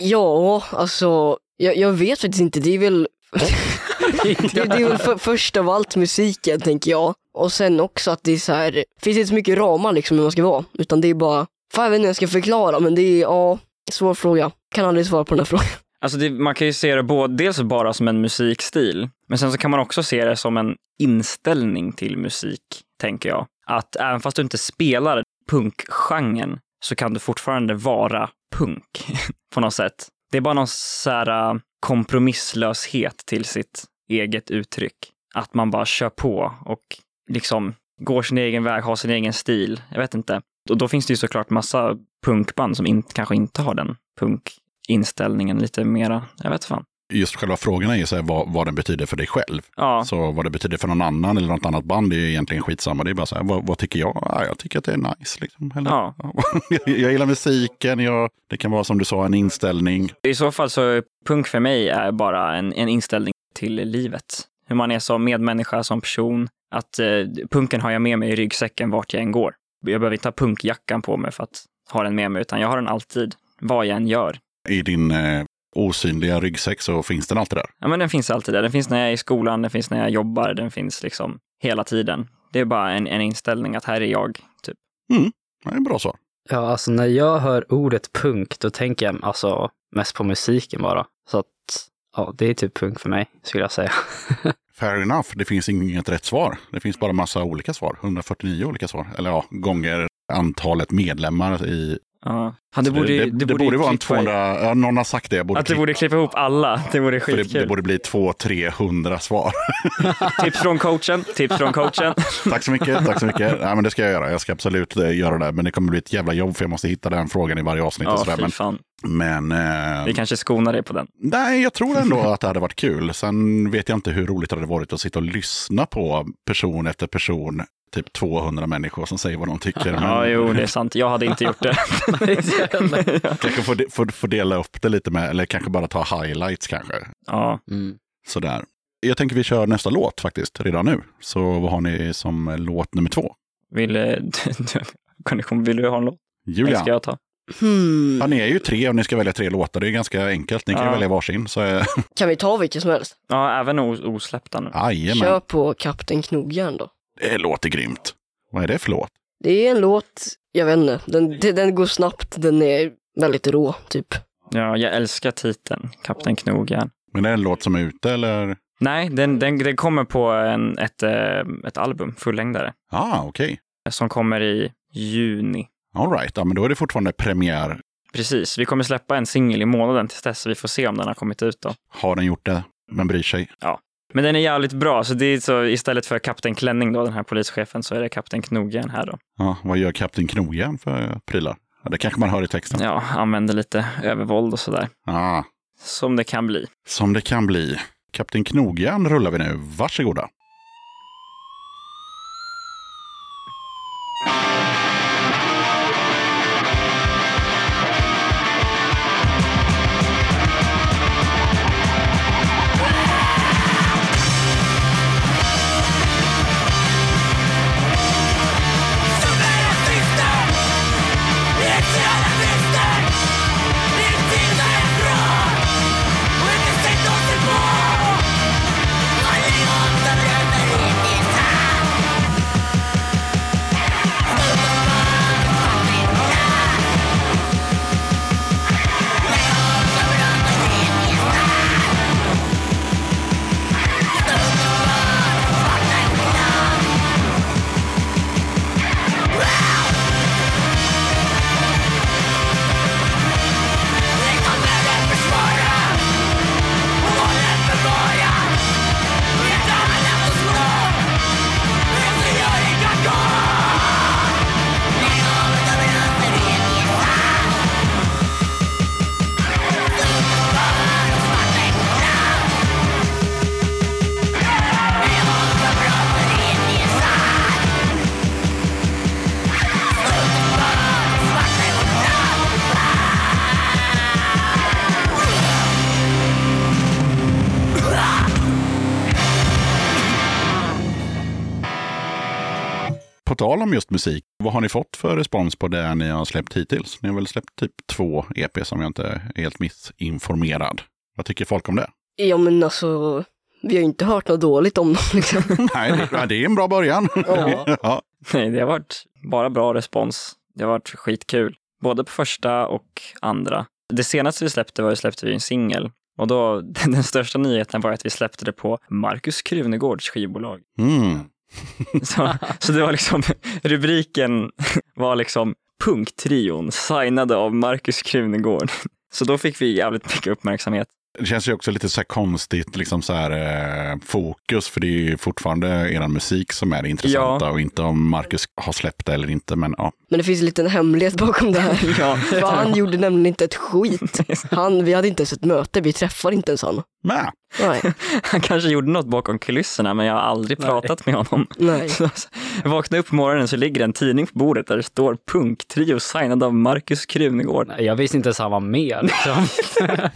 ja, alltså jag, jag vet faktiskt inte. Det är väl, det, det är väl för, först av allt musiken tänker jag. Och sen också att det är så här, finns inte så mycket ramar liksom hur man ska vara. Utan det är bara, fan jag vet inte hur jag ska förklara men det är, ja, svår fråga. Kan aldrig svara på den här frågan. Alltså det, man kan ju se det både, dels bara som en musikstil, men sen så kan man också se det som en inställning till musik, tänker jag. Att även fast du inte spelar punkgenren så kan du fortfarande vara punk på något sätt. Det är bara någon så här äh, kompromisslöshet till sitt eget uttryck. Att man bara kör på och liksom går sin egen väg, har sin egen stil. Jag vet inte. Och då finns det ju såklart massa punkband som in, kanske inte har den punkinställningen lite mera. Jag vet fan. Just själva frågan är så här, vad, vad den betyder för dig själv. Ja, Så vad det betyder för någon annan eller något annat band är ju egentligen skitsamma. Det är bara så här, vad, vad tycker jag? Ja, jag tycker att det är nice. Liksom. Eller, Ja. jag, jag gillar musiken, jag, det kan vara som du sa en inställning. i så fall så punk för mig är bara en, en inställning till livet. Hur man är som medmänniska, som person. Att eh, punken har jag med mig i ryggsäcken vart jag än går. Jag behöver inte ha punkjackan på mig för att ha den med mig, utan jag har den alltid, vad jag än gör. I din eh, osynliga ryggsäck så finns den alltid där. Ja, men den finns alltid där. Den finns när jag är i skolan, den finns när jag jobbar, den finns liksom hela tiden. Det är bara en, en inställning att här är jag, typ. Det är en bra svar. Ja, alltså när jag hör ordet punk, då tänker jag alltså mest på musiken bara. Så att, ja, det är typ punk för mig, skulle jag säga. Fair enough, det finns inget rätt svar. Det finns bara massa olika svar. 149 olika svar. Eller ja, gånger antalet medlemmar i... Ja. Det borde, det, det, det borde vara en klippa- 200... Ja, någon har sagt det. Borde Att det borde klippa ihop alla. Det vore för det, skitkul. det borde bli 200-300 svar. Tips från coachen. Tips från coachen. tack så mycket. Tack så mycket. Nej, men det ska jag göra. Jag ska absolut eh, göra det. Men det kommer bli ett jävla jobb för jag måste hitta den frågan i varje avsnitt. och Ja, fy Men, fan. men eh, Vi kanske skonar dig på den. nej, jag tror ändå att det hade varit kul. Sen vet jag inte hur roligt det hade varit att sitta och lyssna på person efter person. Typ 200 människor som säger vad de tycker. Men Ja, jo, det är sant. Jag hade inte gjort det. kanske de, får dela upp det lite med, eller kanske bara ta highlights kanske. Ja, Mm. Sådär. Jag tänker vi kör nästa låt faktiskt redan nu. Så vad har ni som låt nummer två? vill, du, vill du ha en låt? Julia? ska jag ta? Hmm. Ja, ni är ju tre och ni ska välja tre låtar. Det är ganska enkelt. Ni kan ju Ja. välja varsin. Så, Kan vi ta vilken som helst? Ja, även os- osläppta nu. Kör jajamän, på Kapten Knogjärn då. Det låter grymt. Vad är det för låt? Det är en låt, jag vet inte, den, den går snabbt, den är väldigt rå typ. Ja, jag älskar titeln, Kapten Knogjärn. Men är det en låt som är ute eller? Nej, den, den, den kommer på en, ett, eh, ett album, fullängdare, Ah, okej. som kommer i juni. All right, ja, men då är det fortfarande premiär. Precis, vi kommer släppa en singel i månaden tills dess, så vi får se om den har kommit ut då. Har den gjort det, men bryr sig. Men den är jävligt bra, så det är så istället för Kapten Klänning då, den här polischefen, så är det Kapten Knogjärn här då. Ja, vad gör Kapten Knogjärn för prylar? Ja, det kanske man hör i texten. Ja, använder lite övervåld och sådär. Ah, Som det kan bli. som det kan bli. Kapten Knogjärn rullar vi nu. Varsågoda. Tal om just musik, vad har ni fått för respons på det ni har släppt hittills? Ni har väl släppt typ två EP som jag inte är helt missinformerad. Vad tycker folk om det? Ja men alltså, vi har ju inte hört något dåligt om dem liksom. Nej, det, är en bra början. Ja. ja. Nej, det har varit bara bra respons. Det har varit skitkul. Både på första och andra. Det senaste vi släppte var ju släppte vi en singel. Och då, den största nyheten var att vi släppte det på Marcus Krunegårds skivbolag. Mm. Så, så det var liksom, rubriken var liksom Punktrion signade av Marcus Krunegård. Så då fick vi jävligt mycket uppmärksamhet. Det känns ju också lite så här konstigt liksom så här, eh, fokus, för det är ju fortfarande er musik som är det intressanta Ja. och inte om Marcus har släppt det eller inte. Men ja, Men det finns en liten hemlighet bakom det här. Ja. För han gjorde nämligen inte ett skit. Han, vi hade inte ens ett möte, vi träffade inte ens han. Nä. Nej, Han kanske gjorde något bakom kulisserna, men jag har aldrig Nej. pratat med honom. nej. Jag vaknade upp på morgonen så ligger en tidning på bordet där det står Punktrio signad av Marcus Krunegård. Nej, Jag visste inte ens han var med. Liksom.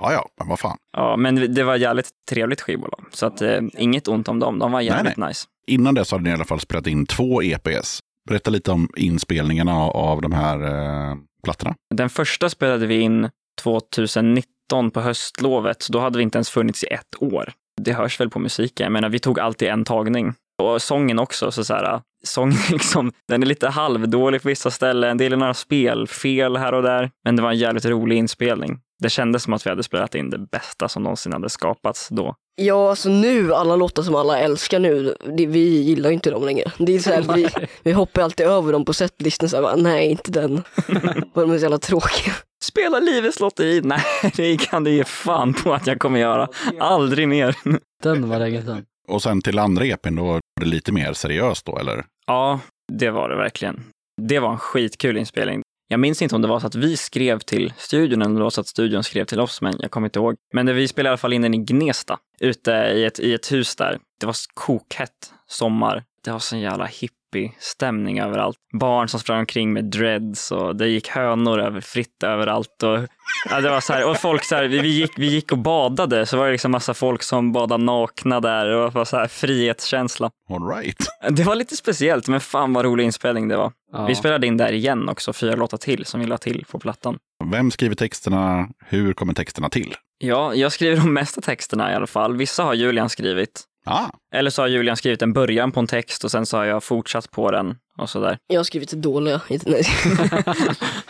Ja, ja, men vad fan. Ja, men det var jävligt trevligt skivbolag, så att eh, inget ont om dem. De var jävligt nice. Innan dess hade ni i alla fall spelat in två EPS. Berätta lite om inspelningarna av de här eh, plattorna. Den första spelade vi in 2019 på höstlovet, då hade vi inte ens funnits i ett år. Det hörs väl på musiken. Jag menar, vi tog alltid en tagning. Och sången också, så, så här, sången liksom, den är lite halvdålig på vissa ställen. Det är några spelfel här och där. Men det var en jävligt rolig inspelning. Det kändes som att vi hade spelat in det bästa som någonsin hade skapats då. Ja, alltså nu, alla låtar som alla älskar nu, det, vi gillar ju inte dem längre. Det är så här, vi, vi hoppar alltid över dem på setlistan så här, bara, nej inte den. För de är så jävla tråkiga. Spela Livets lotteri? Nej, det kan du ge fan på att jag kommer göra. Aldrig mer. Den var länge sedan. Och sen till andra EPn, då var det lite mer seriöst då, eller? Ja, det var det verkligen. Det var en skitkul inspelning. Jag minns inte om det var så att vi skrev till studion eller om det var så att studion skrev till oss, men jag kommer inte ihåg. Men det, vi spelade i alla fall in den i Gnesta, ute i ett, i ett hus där. Det var kokhett sommar. Det var sån jävla hippie-stämning överallt. Barn som sprang omkring med dreads och det gick hönor över, fritt överallt. Och, ja, det var så här, och folk så här, vi, vi, gick, vi gick och badade, så var det liksom massa folk som badade nakna där och det var så här frihetskänsla. All right. Det var lite speciellt, men fan vad rolig inspelning det var. Ja. Vi spelade in där igen också, fyra låtar till som vi la till på plattan. Vem skriver texterna? Hur kommer texterna till? Ja, jag skriver de mesta texterna i alla fall. Vissa har Julian skrivit. Ah, Eller så har Julian skrivit en början på en text och sen så har jag fortsatt på den och sådär. Jag har skrivit dåliga. inte- Nej.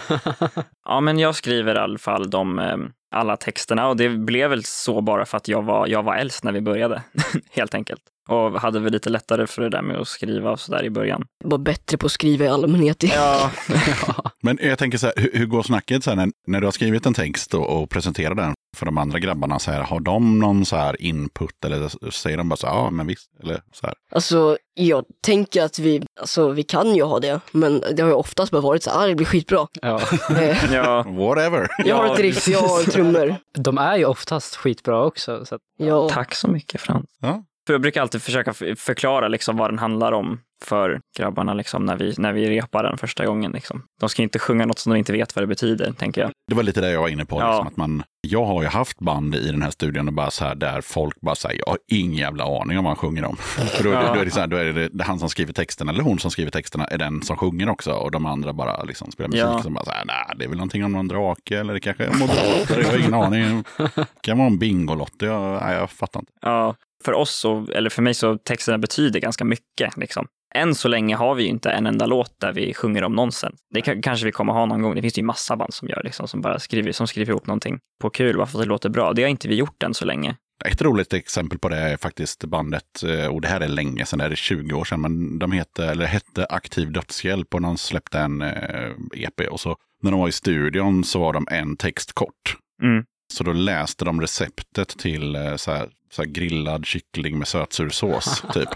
Ja, men jag skriver i alla fall de, eh, alla texterna och det blev väl så bara för att jag var, jag var äldst när vi började, helt enkelt. Och hade väl lite lättare för det där med att skriva och sådär i början. Bara bättre på att skriva i allmänhet. Ja, Men jag tänker så här, hur, hur går snacket så här, när, när du har skrivit en text och, och presenterar den för de andra grabbarna? Så här, har de någon så här input eller säger de bara så här, ja men visst, eller så här. Alltså, jag tänker att vi, alltså vi kan ju ha det, men det har ju oftast bara varit så här, ah, det blir skitbra. Ja. Eh, ja. Whatever. Jag har ett riff, jag har trummor. De är ju oftast skitbra också. Så att, Ja. Tack så mycket Frans. Ja. För jag brukar alltid försöka förklara liksom vad den handlar om för grabbarna liksom när, vi, när vi repar den första gången. Liksom. De ska inte sjunga något som de inte vet vad det betyder, tänker jag. Det var lite det jag var inne på. Ja. Liksom, att man, jag har ju haft band i den här studion och bara så här, där folk bara säger, jag har ingen jävla aning om vad han sjunger om. För då, är det- då är det så här, då är det, han som skriver texterna, eller hon som skriver texterna, är den som sjunger också. Och de andra bara liksom spelar musik. Ja. Som bara så här, nej, det är väl någonting om någon drake eller det kanske är moderater, jag har ingen aning. Det kan vara en bingolotte, jag, nej, jag fattar inte. Ja, för oss, så, eller för mig, så texterna betyder ganska mycket. Liksom. Än så länge har vi inte en enda låt där vi sjunger om nonsens. Det kan, kanske vi kommer ha någon gång. Det finns ju massa band som gör liksom, som bara skriver, som skriver ihop någonting på kul bara för att det låter bra. Det har inte vi gjort än så länge. Ett roligt exempel på det är faktiskt bandet, eh, och det här är länge sedan, det är 20 år sedan, men de heter, eller hette Aktiv Dödshjälp och de släppte en eh, EP. Och så när de var i studion så var de en text kort. Mm. Så då läste de receptet till eh, så här, så här grillad kyckling med sötsursås, typ.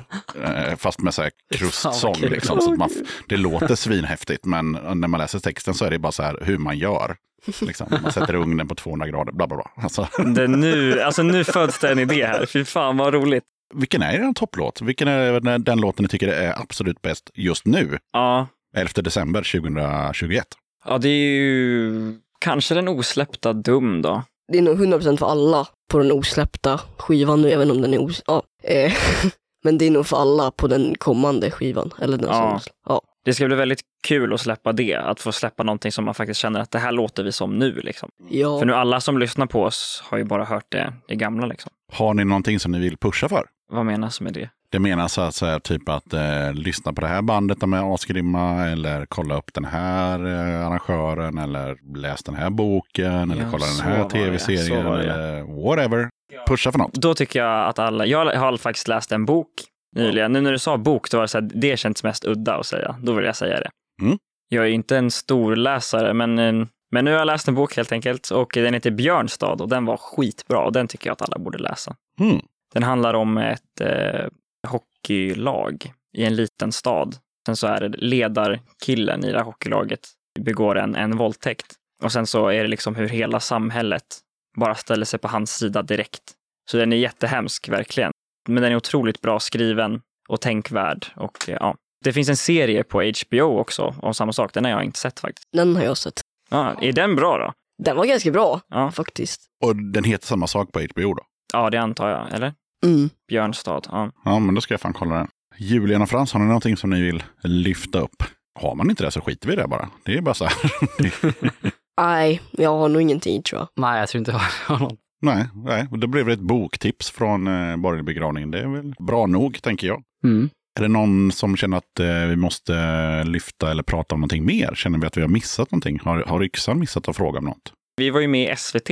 Eh, fast med så här krustsång. Liksom, så att man, det låter svinhäftigt, men när man läser texten så är det bara så här hur man gör. Liksom. Man sätter ugnen på 200 grader, bla bla bla. Alltså, Det nu, alltså nu föds det en idé här. Fy fan vad roligt. vilken är er topplåt? Vilken är den- den låten ni tycker är absolut bäst just nu? Ja, 11 december 2021. ja det är ju kanske den osläppta Dum då. Det är nog 100% för alla på den osläppta skivan nu, även om den är os... Ja. Eh, Men det är nog för alla på den kommande skivan. Eller den Ja. som, ja. Det ska bli väldigt kul att släppa det, att få släppa någonting som man faktiskt känner att det här låter vi som nu. Liksom. ja. För nu alla som lyssnar på oss har ju bara hört det, det gamla. Liksom. Har ni någonting som ni vill pusha för? Vad menas med det? Det menas alltså här, typ att eh, lyssna på det här bandet, de är asgrymma, eller kolla upp den här eh, arrangören, eller läs den här boken, eller Ja, kolla den så här så tv-serien, eller whatever. Pusha för något. Då tycker jag att alla, jag har faktiskt läst en bok nyligen. Nu när du sa bok, då var det så här, det känns mest udda att säga. Då vill jag säga det. Mm. Jag är inte en stor läsare, men, eh, men nu har jag läst en bok helt enkelt och den heter Björnstad och den var skitbra och den tycker jag att alla borde läsa. Mm. Den handlar om ett eh, hockeylag i en liten stad. Sen så är det ledarkillen i det här hockeylaget begår en, en våldtäkt. Och sen så är det liksom hur hela samhället bara ställer sig på hans sida direkt. Så den är jättehemsk, verkligen. Men den är otroligt bra skriven och tänkvärd. Och, eh, ja. Det finns en serie på HBO också om samma sak. Den har jag inte sett faktiskt. Den har jag sett. Ja, är den bra då? Den var ganska bra Ja, faktiskt. Och den heter samma sak på HBO då? ja det antar jag. Eller? Mm. Björnstad. Ja. Ja, men då ska jag fan kolla den. Julian och Frans, har ni någonting som ni vill lyfta upp? Har man inte det så skiter vi i det bara. Det är bara så här. Nej, jag har nog ingenting tror jag. Nej, jag tror inte jag har någon. nej, nej, det blev ett boktips från eh, Borgerlig begravning. Det är väl bra nog, tänker jag. Mm. Är det någon som känner att eh, vi måste lyfta eller prata om någonting mer? Känner vi att vi har missat någonting? Har, har Yxan missat att fråga om något? Vi var ju med i SVT.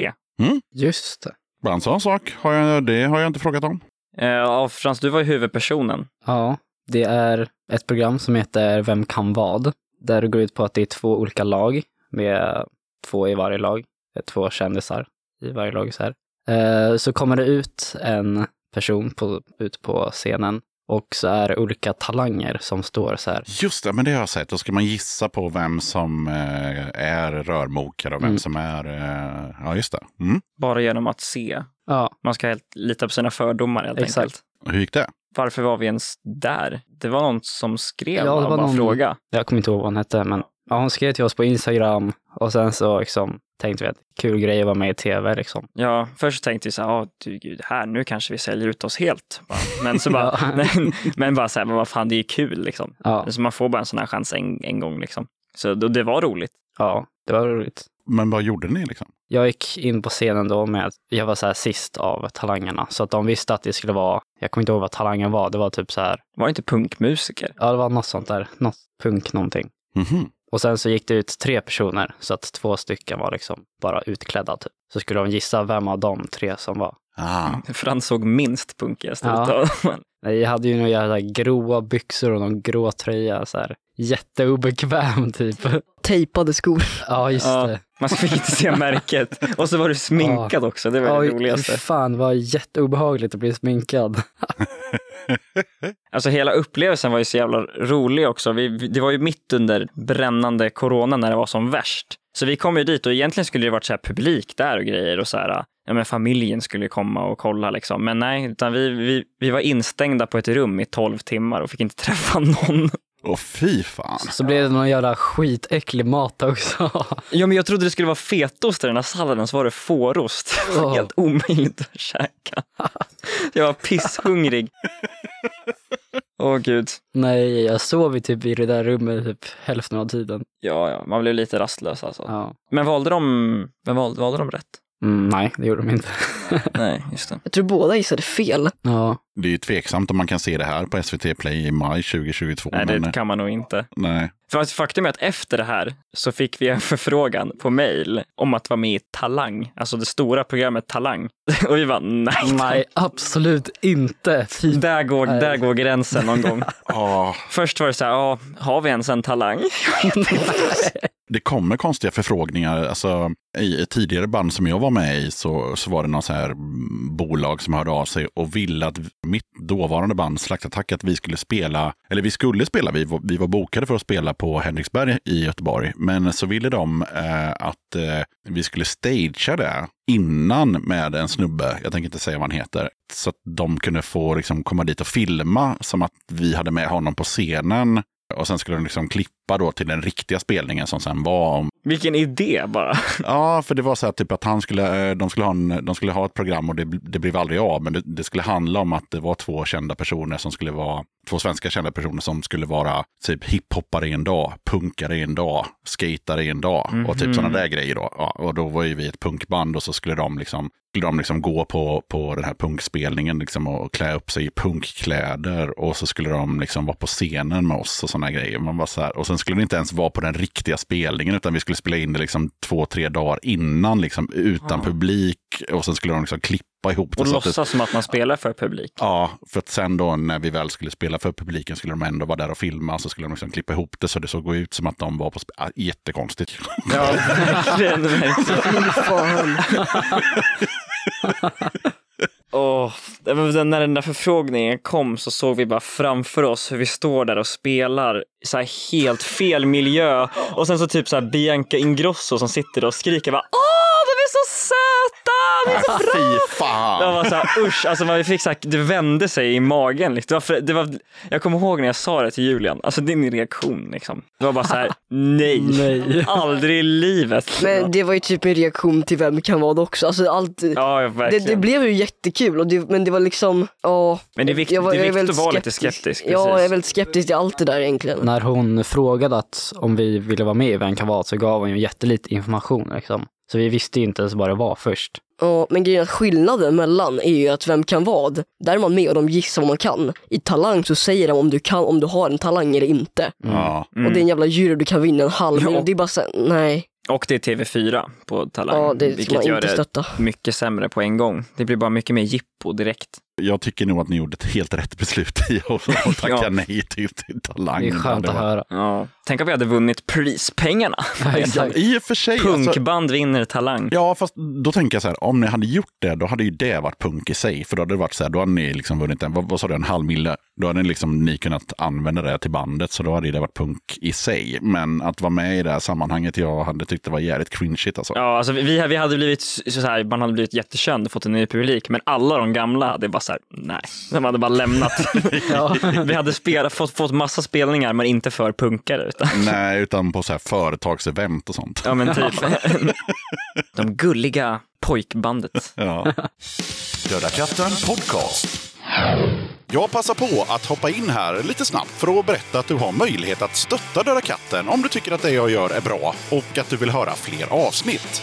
Just det. Bara en sån sak, har jag, det har jag inte frågat om. Eh, Ja, Frans, du var ju huvudpersonen. Ja, det är ett program som heter Vem kan vad? Där det går ut på att det är två olika lag med två i varje lag. Två kändisar i varje lag. Så, här. Eh, så kommer det ut en person på, ut på scenen och så är det olika talanger som står så här. Just det, men det har jag sett. Då ska man gissa på vem som eh, är rörmokare och vem Mm. som är... Eh, ja, just det. Mm. Bara genom att se. Ja, Man ska helt lita på sina fördomar helt Exakt. enkelt. Och Hur gick det? Varför var vi ens där? Det var någon som skrev Ja, det var någon- fråga. jag kommer inte ihåg vad hon hette, men ja, hon skrev till oss på Instagram och sen så liksom tänkte vi att kul grej att vara med i tv liksom. Ja, först tänkte vi så här, du gud, här nu kanske vi säljer ut oss helt. Men så bara, Ja. men, men bara så här, men vad fan det är ju kul liksom. Ja, Så man får bara en sån här chans en, en gång liksom. Så då, det var roligt. ja, det var roligt. Men vad gjorde ni liksom? Jag gick in på scenen då med att jag var så här sist av talangerna. Så att de visste att det skulle vara, jag kommer inte ihåg vad talangen var, det var typ så här, Var det inte punkmusiker? ja det var något sånt där, något punk någonting. Mhm. Och sen så gick det ut tre personer, så att två stycken var liksom bara utklädda typ. Så skulle de gissa vem av de tre som var. Ah. Frans såg minst punkigast ut Ja. av dem. Nej, Jag hade ju några jävla gråa byxor och någon grå tröja, så här jätteobekväm typ. Tejpade skor. Ja, just Ja. det. Man fick inte se märket. Och så var du sminkad också, det var det Ja, roligaste. fan, var jätteobehagligt att bli sminkad. Alltså hela upplevelsen var ju så jävla rolig också. Vi, det var ju mitt under brännande corona när det var som värst. Så vi kom ju dit och egentligen skulle det varit så här publik där och grejer och så här, ja men familjen skulle komma och kolla liksom. Men nej, utan vi, vi, vi var instängda på ett rum i 12 timmar och fick inte träffa någon. Och fy fan. Så blev det någon jävla skitäcklig mat också. Ja, men jag trodde det skulle vara fetost i den här salladen, så var det fårost. Det var Åh. helt omöjligt att käka. Jag var pisshungrig. Åh gud. Nej, jag sov ju typ i det där rummet typ hälften av tiden. Ja, ja, man blev lite rastlös alltså. Ja. Men valde de, men valde, valde de rätt? Mm, nej, det gjorde de inte. Nej, just det. Jag tror båda gissade fel. ja. Det är ju tveksamt om man kan se det här på SVT Play i maj 2022. Nej, men, det kan man nog inte. nej. För faktum är att efter det här så fick vi en förfrågan på mail om att vara med i Talang, alltså det stora programmet Talang. Och vi var nej, Nej, absolut inte. Fy. Där går, Nej. där går gränsen någon gång. Ah, Först var det så här, ja, har vi ens en talang? det kommer konstiga förfrågningar. Alltså, I ett tidigare band som jag var med i så, så var det någon så här bolag som hörde av sig och ville att mitt dåvarande band Slaktattack att vi skulle spela, eller vi skulle spela, vi var, vi var bokade för att spela på Henriksberg i Göteborg. Men så ville de eh, att eh, vi skulle stagea det innan med en snubbe, jag tänker inte säga vad han heter, så att de kunde få liksom, komma dit och filma som att vi hade med honom på scenen. Och sen skulle de liksom klippa då till den riktiga spelningen som sen var om Vilken idé bara. Ja, för det var så här typ att han skulle, eh, de, skulle ha en, de skulle ha ett program och det, det blev aldrig av. Men det, det skulle handla om att det var två kända personer som skulle vara, två svenska kända personer som skulle vara typ hiphoppare en dag, punkare en dag, skatare en dag och typ sådana där grejer då. Ja, och då var ju vi ett punkband och så skulle de liksom skulle de liksom gå på, på den här punkspelningen liksom och klä upp sig i punkkläder och så skulle de liksom vara på scenen med oss och sådana grejer. Man var så här, och sen skulle det inte ens vara på den riktiga spelningen utan vi skulle spela in det liksom två, tre dagar innan liksom utan publik och sen skulle de liksom klippa ihop det. Och så att det- låtsas som att man spelar för publik. Ja, för att sen då när vi väl skulle spela för publiken skulle de ändå vara där och filma. Så skulle de liksom klippa ihop det så det såg ut som att de var på spe- ah, Jättekonstigt. Ja, verkligen. verkligen. Oh, när den där förfrågningen kom så såg vi bara framför oss hur vi står där och spelar i så här helt fel miljö. Och sen så typ så här Bianca Ingrosso som sitter och skriker bara Åh, är så söta! De är så bra! Fy fan! Jag var så här, usch, alltså man fick så här, det vände sig i magen. Liksom. Det var för, det var, jag kommer ihåg när jag sa det till Julian, alltså din reaktion. Liksom. Det var bara så här, nej, Nej. aldrig i livet. Men det var ju typ en reaktion till Vem kan vad också. Alltså allt, ja, det, verkligen. det blev ju jättekul, och det, men det var liksom, ja. Men det är viktigt- jag var- det är viktigt väldigt att vara lite skeptisk, Ja, precis. jag är väldigt skeptisk till allt det där egentligen. När hon frågade att om vi ville vara med i Vem kan vad så gav hon ju jättelite information. Liksom. Så vi visste ju inte ens vad det var först. Ja, men grejen är att skillnaden mellan är ju att Vem kan vad? Där är man med och de gissar vad man kan. I Talang så säger de om du, kan, om du har en talang eller inte. Ja. Och det är en jävla jury du kan vinna en halv Ja. miljon. Det är bara så, nej. Och det är TV4 på Talang, Ja, det vilket man gör inte det stötta. mycket sämre på en gång. Det blir bara mycket mer jippo direkt. Jag tycker nog att ni gjorde ett helt rätt beslut i att tacka Ja. nej till, till Talang. Det är skönt Det att var- höra. Ja. Tänk om vi hade vunnit prispengarna. Ja, Exakt. I och för sig. Alltså, Punkband vinner Talang. ja, fast då tänker jag så här, om ni hade gjort det, då hade ju det varit punk i sig. För då hade det varit så här, då hade ni liksom vunnit en, vad, vad sa du, en halv mille. Då hade ni, liksom, ni kunnat använda det till bandet, så då hade det varit punk i sig. Men att vara med i det här sammanhanget, jag hade tyckt det var jävligt cringeigt alltså. Ja, alltså vi, vi hade blivit så här, man hade blivit jättekänd och fått en ny publik, men alla de gamla hade bara så här, nej, de hade bara lämnat. Vi hade spelat, fått, fått massa spelningar, men inte för punkare. Utan, Nej, utan på så här företagsevent och sånt. ja, men typ. De gulliga pojkbandet. Ja. Döda katten podcast. Jag passar på att hoppa in här lite snabbt för att berätta att du har möjlighet att stötta Döda katten om du tycker att det jag gör är bra och att du vill höra fler avsnitt.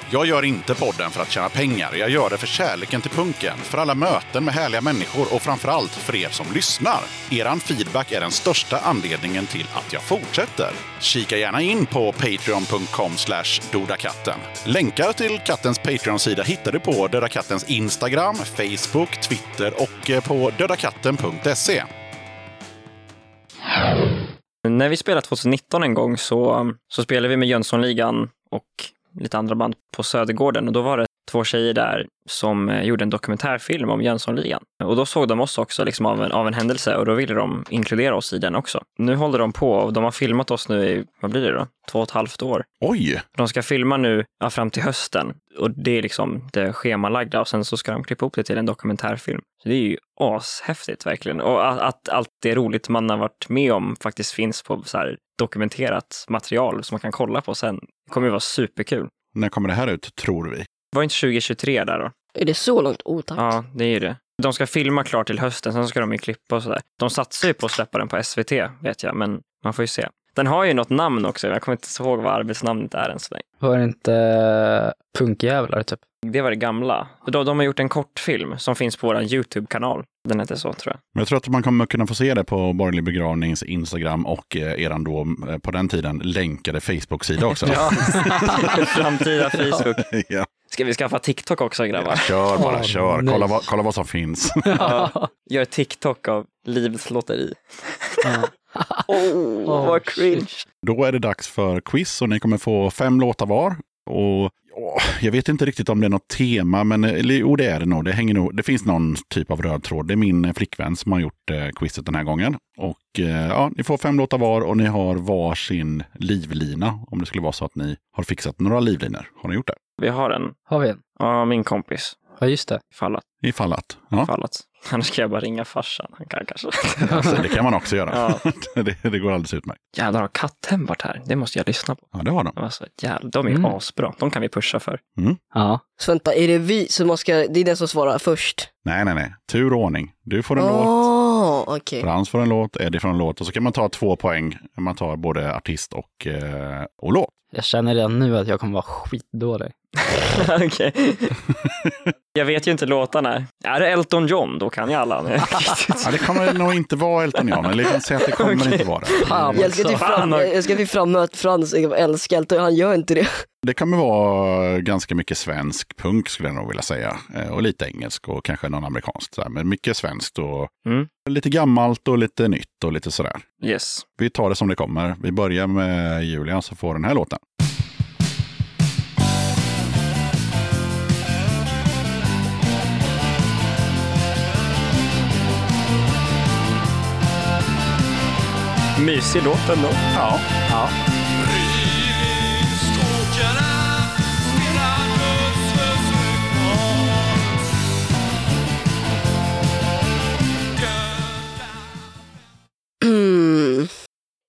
Jag gör inte podden för att tjäna pengar. Jag gör det för kärleken till punken, för alla möten med härliga människor och framförallt för er som lyssnar. Eran feedback är den största anledningen till att jag fortsätter. Kika gärna in på patreon.com dodakatten. Länkar till kattens Patreon-sida hittar du på Döda Kattens Instagram, Facebook, Twitter och eh, på dödakatten.se. När vi spelade 2019 en gång så, så spelade vi med Jönssonligan och lite andra band på Södergården. Och då var det två tjejer där som eh, gjorde en dokumentärfilm om Jönssonligan. Och då såg de oss också liksom av, en, av en händelse och då ville de inkludera oss i den också. Nu håller de på och de har filmat oss nu i, vad blir det då, två och ett halvt år. Oj! De ska filma nu ja, fram till hösten och det är liksom det schemalagda och sen så ska de klippa ihop det till en dokumentärfilm. Så det är ju ashäftigt verkligen. Och att, att allt det roligt man har varit med om faktiskt finns på så här dokumenterat material som man kan kolla på sen. Det kommer ju vara superkul. När kommer det här ut, tror vi? Var inte 2023 där då? Är det så långt? Oh, tack. Ja, det är ju det. De ska filma klart till hösten, sen ska de ju klippa och sådär. De satsar ju på att släppa den på SVT, vet jag, men man får ju se. Den har ju något namn också, jag kommer inte ihåg vad arbetsnamnet är än så länge. Var det inte punkjävlar typ? Det var det gamla. De, de har gjort en kortfilm som finns på vår YouTube-kanal. Den heter så tror jag. Men jag tror att man kommer kunna få se det på Borgerlig begravnings Instagram och eh, eran då eh, på den tiden länkade Facebook-sida också. Framtida Facebook. ja. Ska vi skaffa TikTok också grabbar? Kör bara, Åh, kör. Kolla vad, kolla vad som finns. Ja. Gör TikTok av livets lotteri. Ja. Oh, vad cringe. Då är det dags för quiz och ni kommer få fem låtar var. Och ja, jag vet inte riktigt om det är något tema, men eh, eller, jo, det är det nog. Det, hänger nog. det finns någon typ av röd tråd. Det är min eh, flickvän som har gjort eh, quizet den här gången. Och eh, ja, ni får fem låtar var och ni har varsin livlina. Om det skulle vara så att ni har fixat några livlinor. Har ni gjort det? Vi har en. Har vi en? Ja, min kompis. Ja, just det. Ifall att. Ifall att. Ja, Ifall att. Annars ska jag bara ringa farsan. Han kan kanske. alltså, det kan man också göra. Ja. det, det går alldeles utmärkt. Jävlar, har katthem varit här? Det måste jag lyssna på. Ja, det har de. Alltså, jävlar, de är Mm. asbra. De kan vi pusha för. Ja. Så vänta, är det vi som man ska, det är den som svarar först? Nej, nej, nej. Tur och ordning. Du får en låt. Åh, okej. Frans får en låt, Eddie får en låt och så kan man ta två poäng. Man tar både artist och, eh, och låt. Jag känner redan nu att jag kommer vara skitdålig. Okej. jag vet ju inte låtarna. Är det Elton John, då kan jag alla. Ja, det kommer nog inte vara Elton John, eller jag kan säga att det kommer Okej. inte vara det. Fan, Jag ska till fram, vad- jag ska till fram att Frans älskar Elton, han gör inte det. Det kommer vara ganska mycket svensk punk skulle jag nog vilja säga. Eh, Och lite engelsk och kanske någon amerikansk. Men mycket svenskt och Mm. lite gammalt och lite nytt och lite sådär. Yes. Vi tar det som det kommer. Vi börjar med Julian så får den här låten. Mysig låt ändå. Ja. Ja. Mm.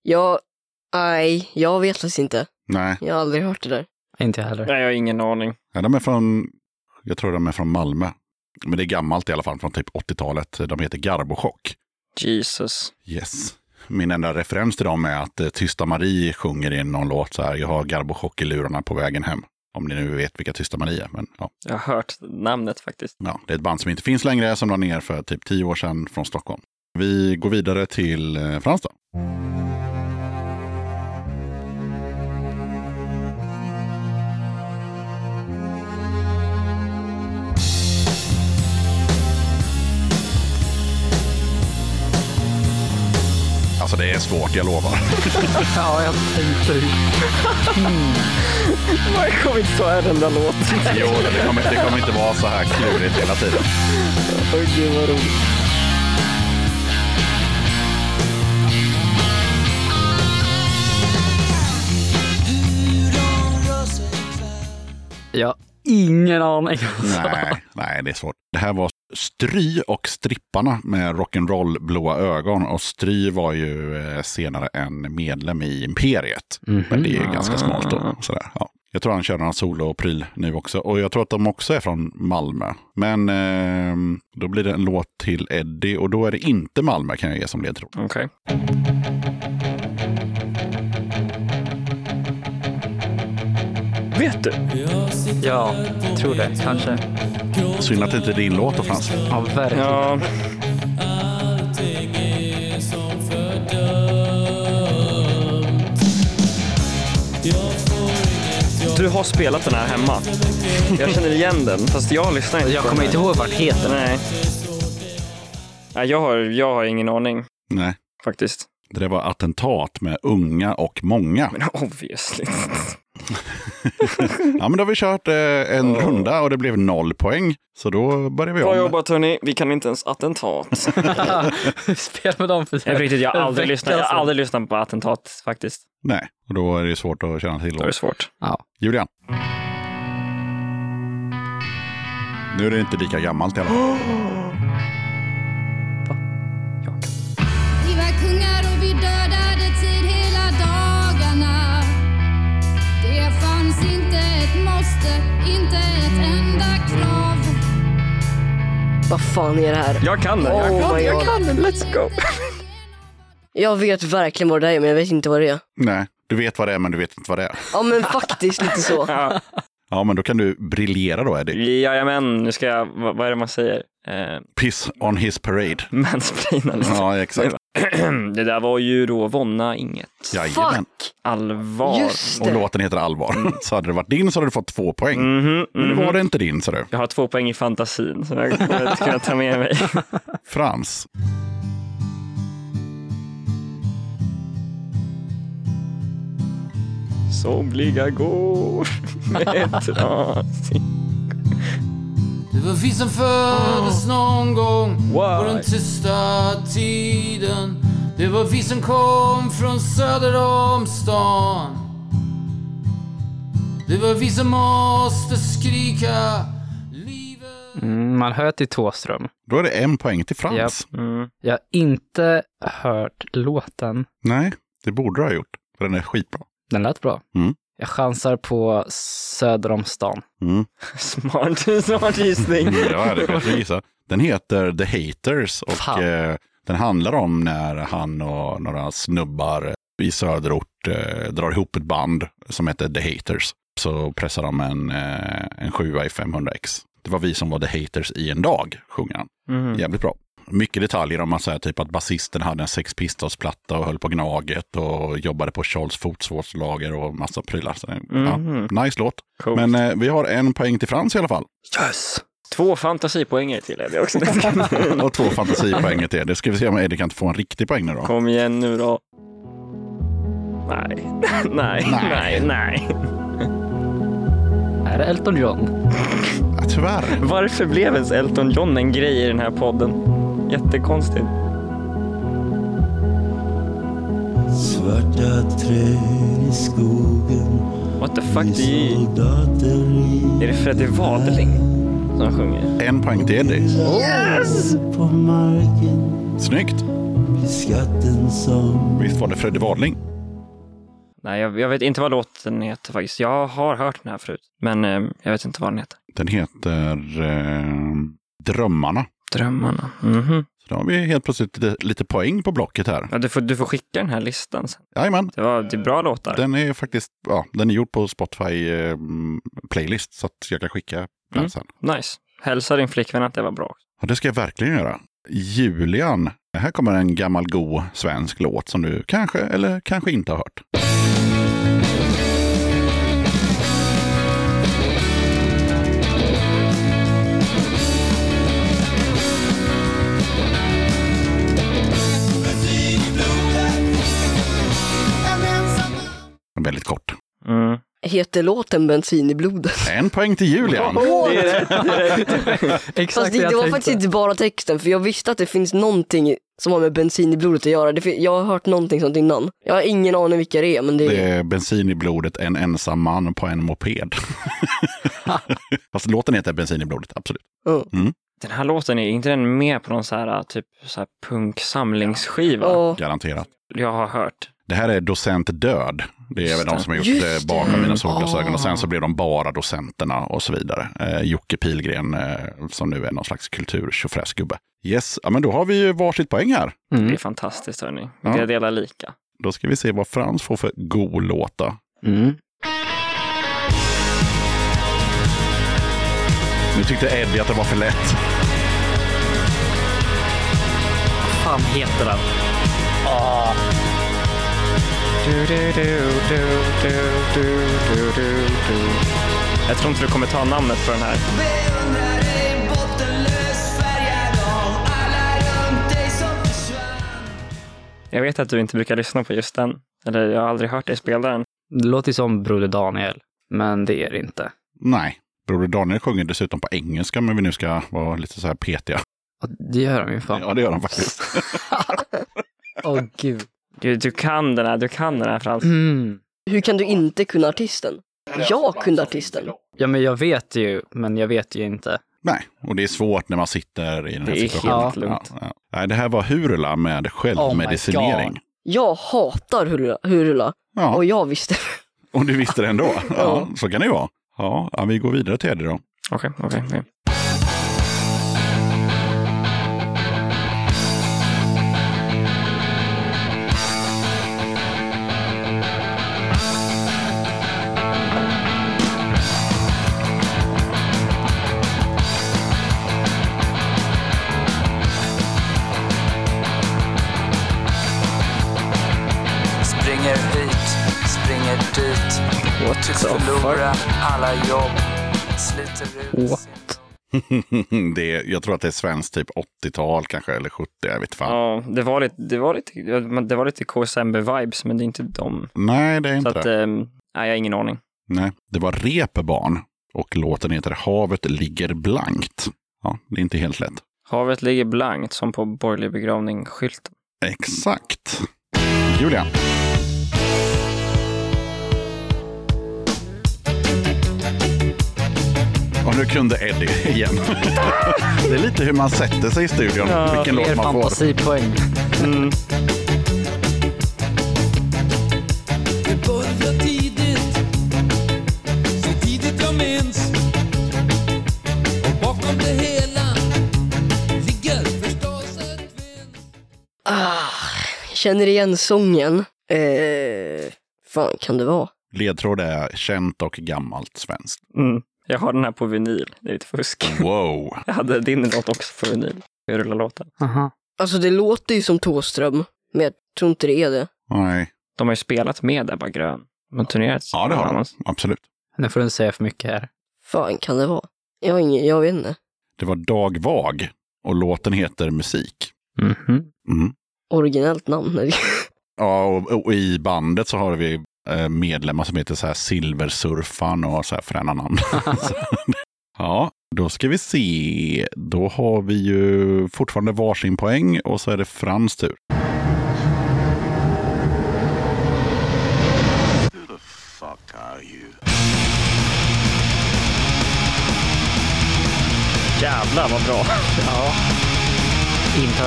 Jag, nej, jag vet faktiskt inte. Nej, Jag har aldrig hört det där. Inte jag heller. Nej, jag har ingen aning. ja, de är från, jag tror de är från Malmö. Men det är gammalt i alla fall, från typ 80-talet. De heter Garbochock. Jesus. Yes. Min enda referens till dem är att eh, Tysta Marie sjunger i någon låt så här. Jag har Garbochock i lurarna på vägen hem. Om ni nu vet vilka Tysta Marie är. Men ja, Jag har hört namnet faktiskt. ja, det är ett band som inte finns längre, som la ner för typ tio år sedan från Stockholm. Vi går vidare till eh, Frans då. Alltså det är svårt, jag lovar. Ja, jag tänkte Det kommer inte så där låten. Jo, det kommer, det kommer inte vara så här klurigt hela tiden. Oj, gud vad roligt. Har ingen aning. Nej, nej, det är svårt. Det här var Stry och Stripparna med rock'n'roll blåa ögon. Och Stry var ju eh, senare en medlem i Imperiet. Mhm. Men det är ju ganska smalt då. Sådär, ja. Jag tror han kör några solo och pryl nu också. Och jag tror att de också är från Malmö. Men eh, då blir det en låt till Eddie och då är det inte Malmö kan jag ge som ledtråd. Okej. Vet du? Ja, jag tror det. Kanske. Synd att det inte är din låt då Frans. Ja, verkligen. Ja, du har spelat den här hemma. Jag känner igen den, fast jag lyssnar inte Jag på kommer den inte här. ihåg vad den heter. Nej. Nej, jag har, jag har ingen aning Nej, faktiskt. det där var attentat med unga och många. Men obviously. Ja, men då har vi kört eh, en Åh. runda och det blev noll poäng. Så då börjar vi Bra om. jobbat hörni, vi kan inte ens attentat. Spela med dem för Jag, riktigt, jag, har aldrig lyssnat, jag har aldrig lyssnat på attentat faktiskt. Nej, och då är det svårt att känna till Då är det svårt. Ja. Julian. Nu är det inte lika gammalt i alla fall. Vad fan är det här? Jag kan den, jag Oh kan, my jag kan den, let's go. Jag vet verkligen vad det är men jag vet inte vad det är. Nej, Du vet vad det är, men du vet inte vad det är. Ja men faktiskt lite så. Ja, Ja, men då kan du briljera då, Eddie. jajamän, nu ska jag, vad, vad är det man säger? Eh, Piss on his parade. mansplaina lite. Ja, exakt. Det där var ju då Vonna inget. Jajamän. Fuck! Allvar. Just Och låten heter Allvar. Så hade det varit din så hade du fått två poäng. Mhm, Men nu mhm. var det inte din, så du. Jag har två poäng i fantasin som jag kommer att kunna ta med mig. Frans. Somliga går med trasig... Det var vi som föddes någon gång på den tysta tiden. Det var vi som kom från söder om stan. Det var vi som måste skrika. Mm, man hör till Tåström. Då är det en poäng till Frans. Mm. Jag har inte hört låten. Nej, det borde du ha gjort. För den är skitbra. Den lät bra. Mm. Jag chansar på Söder om stan. Mm. Smart, smart gissning. Ja, det att gissa. Den heter The Haters och eh, den handlar om när han och några snubbar i söderort eh, drar ihop ett band som heter The Haters. Så pressar de en, eh, en sjua i 500x. Det var vi som var The Haters i en dag, sjunger han. Mm. Jävligt bra. Mycket detaljer om att säga typ att basisten hade en Sex Pistols-platta och höll på Gnaget och jobbade på Charles Fotsworths lager och massa prylar. Så, Mhm. ja, nice låt. Coolt. Men eh, vi har en poäng till Frans i alla fall. Yes! Två fantasipoänger till det också. Och två fantasipoäng till. Det ska vi se om Eddie kan få en riktig poäng nu då. Kom igen nu då. Nej, nej, nej, nej. Är det Elton John? Ja, tyvärr. Varför blev ens Elton John en grej i den här podden? Jättekonstigt. Svarta träd i skogen What the fuck? Det är, är det Freddie Wadling som sjunger? En poäng till Eddie. Yes! på marken Snyggt. blir skatten som Visst var det Freddie Wadling? Nej, jag, jag vet inte vad låten heter faktiskt. Jag har hört den här förut, men eh, jag vet inte vad den heter. Den heter eh, Drömmarna. Drömmarna. Mhm. Så då har vi helt plötsligt lite, lite poäng på blocket här. Ja, du, får, du får skicka den här listan sen. Jajamän. Det, var, det är bra låtar. Den är faktiskt ja, den är gjord på Spotify eh, playlist så att jag kan skicka den Mm. sen. Nice. Hälsa din flickvän att det var bra. Och det ska jag verkligen göra. Julian, här kommer en gammal god svensk låt som du kanske eller kanske inte har hört. Väldigt kort. Mm. Heter låten Bensin i blodet? En poäng till Julian. Det är det är rätt. Exakt Fast det, det var tänkte. faktiskt inte bara texten, för jag visste att det finns någonting som har med bensin i blodet att göra. Det, jag har hört någonting sånt innan. Jag har ingen aning vilka det är, men det Det är... är bensin i blodet, en ensam man på en moped. Fast låten heter Bensin i blodet, absolut. Ja. Den här låten, är inte den med på någon så här typ så här punksamlingsskiva? Ja. Garanterat. Jag har hört. Det här är Docent Död. Det är väl de som har gjort Just det det. bakom mina Mm. solglasögon. Och sen så blev de bara docenterna och så vidare. Eh, Jocke Pilgren eh, som nu är någon slags kultur-tjofräsgubbe. Yes, ja, men då har vi ju varsitt poäng här. Det är Mm. fantastiskt hörni. Ja. Vi delar lika. Då ska vi se vad Frans får för god låta. Mm. Nu tyckte Eddie att det var för lätt. Vad fan heter den? Du, Jag tror inte du kommer ta namnet på den här. Jag vet att du inte brukar lyssna på just den. Eller jag har aldrig hört dig spela den. Det låter ju som Broder Daniel, men det är det inte. Nej, Broder Daniel sjunger dessutom på engelska, men vi nu ska vara lite så här petiga. Det gör de ju fan. Ja, det gör han faktiskt. Åh gud. Gud, du kan den här, du kan den här Frans. Mm. Hur kan du inte kunna artisten? Jag kunde artisten. Ja, men jag vet ju, men jag vet ju inte. Nej, och det är svårt när man sitter i den här Det är situationen. helt lugnt. Ja, ja. Nej, det här var Hurula med självmedicinering. Jag hatar Hurula, Hurula ja, och jag visste och du visste det ändå. Ja, Ja. så kan det ju vara. Ja, ja, vi går vidare till Eddie då. Okej, okej. okej. Springer Tycks förlora alla jobb. Sliter ut What? det är, jag tror att det är svenskt typ 80-tal kanske, eller 70, jag vet fan. Ja, det var lite, det var lite, det var lite KSMB-vibes, men det är inte dem. Nej, det är Så inte att, det. ehm, nej, jag har ingen aning. Nej, det var Reeperbahn och låten heter Havet ligger blankt. Ja, det är inte helt lätt. Havet ligger blankt som på borgerlig begravning-skylten. Exakt. Julia. Och nu kunde Eddie igen. det är lite hur man sätter sig i studion. vilken låt man får. fantasipoäng. Mm. Ah, känner igen sången. Eh, fan kan det vara? Ledtråd är känt och gammalt svenskt. Mm. Jag har den här på vinyl. Det är lite fusk. Wow. Jag hade din låt också på vinyl. Jag rullar låten. Alltså det låter ju som Thåström, men jag tror inte det är det. Nej. De har ju spelat med Ebba Grön. Har turnerat Ja, det har de. Absolut. Nu får du inte säga för mycket här. Fan kan det vara? Jag har ingen, jag vet inte. Det var Dag Vag och låten heter Musik. Mhm. Mm. Originellt namn. Ja, och, och i bandet så har vi medlemmar som heter så här Silversurfan och så här fräna namn. Ja, då ska vi se. Då har vi ju fortfarande varsin poäng och så är det Frans tur. Jävlar vad bra. Ja. Inte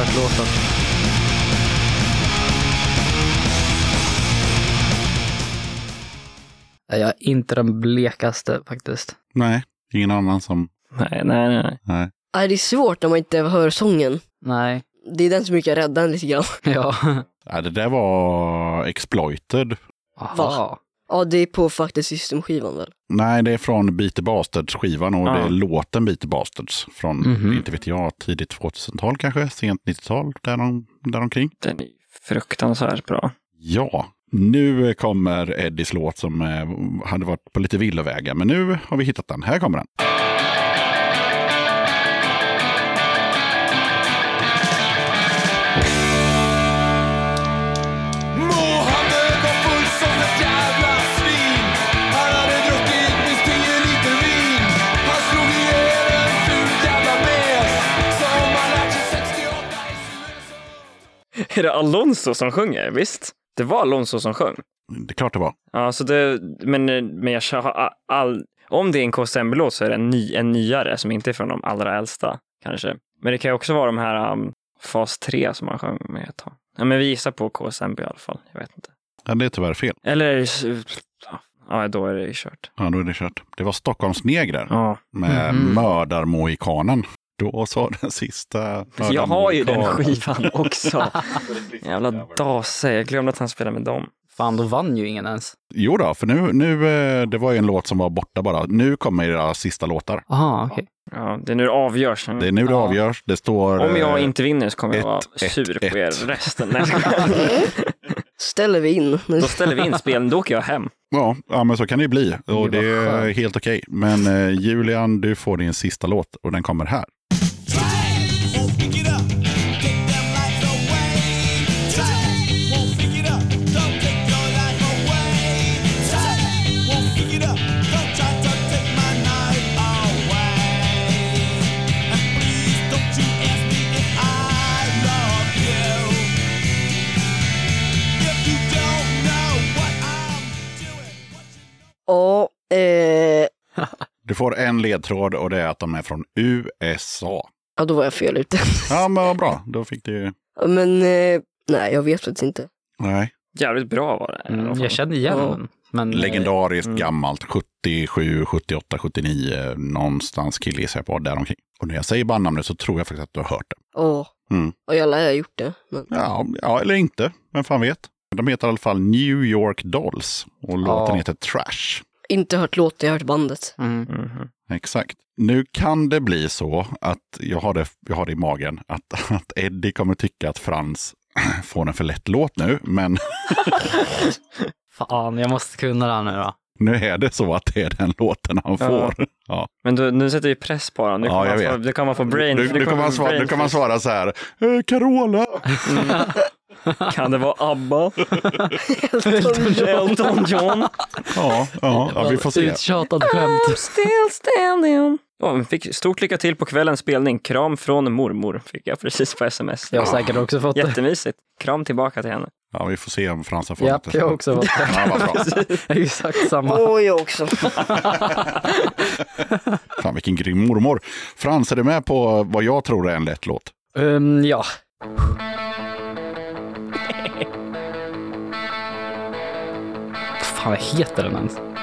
Jag är inte den blekaste faktiskt. Nej, ingen annan som... Nej, nej, nej. Nej. Nej, det är svårt när man inte hör sången. Nej. Det är den som brukar rädda en lite grann. Ja. Nej, det där var Exploited. Va? Ja, det är på faktiskt System-skivan väl? Nej, det är från Beat Bastards-skivan och Ja. det är låten Beat Bastards från, Mhm. inte vet jag, tidigt 2000-tal kanske, sent 90-tal, därom, däromkring. Den är fruktansvärt bra. Ja, nu kommer Eddies låt som eh, hade varit på lite villovägar, men nu har vi hittat den. Här kommer den. Mohammed var full som ett jävla svin Han hade druckit minst tio liter vin Han slog ihjäl en ful jävla mes Som han lärt sig 68 Är det Alonso som sjunger? Visst? Det var Alonso som sjöng. Det är klart det var. Ja, så det, men, men jag kör all, om det är en KSMB-låt så är det en, ny, en nyare som inte är från de allra äldsta kanske. Men det kan ju också vara de här um, fas 3 som han sjöng med ett tag. Ja, men vi gissar på KSMB i alla fall. Jag vet inte. Ja, det är tyvärr fel. Eller ja, då är det kört. Ja, då är det kört. Det var Stockholmsnegrer Ja. med Mhm. Mördarmohikanen. Då sa den sista jag har ju den skivan också. Jävla dase. Jag glömde att han spelade med dem. Fan, då vann ju ingen ens. Jo då, för nu, nu, eh, det var ju en låt som var borta bara. Nu kommer era sista låtar. Aha, okej. Ja, det är nu det avgörs. Det är nu det avgörs. Det står... Om jag eh, inte vinner så kommer jag vara ett, sur ett, på er ett. resten. Ställer vi in. Då ställer vi in spelen, då åker jag hem. Ja, ja, men så kan det ju bli. Och Det är helt okej. Men eh, Julian, du får din sista låt och den kommer här. Du får en ledtråd och det är att de är från USA. ja, då var jag fel ute. Ja, men vad bra. Då fick du... Ja, Men eh, nej, jag vet faktiskt inte. Nej. Jävligt bra var det. Mm, jag kände igen Ja. den. Men, eh, Legendariskt Mm. gammalt. 77, 78, 79. Någonstans killgissar jag på däromkring. Och när jag säger bandnamnet så tror jag faktiskt att du har hört det. Ja, Mm. och jag lär ha gjort det. Men... Ja, ja, eller inte. Vem fan vet. De heter i alla fall New York Dolls. Och låten heter Trash. Inte hört låten, jag har hört bandet. Mm. Mhm. Exakt. Nu kan det bli så att jag har det, jag har det i magen att, att Eddie kommer tycka att Frans får en för lätt låt nu, men Fan, jag måste kunna den nu då. nu är det så att det är den låten han Ja. får. Ja. Men du, nu sätter vi press på honom. Nu Ja, kan, jag man få, vet. nu kan man få brain. Du, nu du, kan man få svara, du kan man svara så här, eh, Carola. Kan det vara ABBA? Elton John. Elton John? Ja, ja, ja, vi får se. Uttjatat skämt. I'm still standing. Ja, vi fick stort lycka till på kvällens spelning. Kram från mormor fick jag precis på sms. Jag har säkert också fått det. Jättemysigt. Kram tillbaka till henne. Ja, vi får se om Frans har fått Japp, det. jag har också fått det. Ja, vad bra. Exakt samma. Och jag också. Fan, vilken grym mormor. Frans, är du med på vad jag tror är en lätt låt? Um, ja. Fan, vad heter den ens?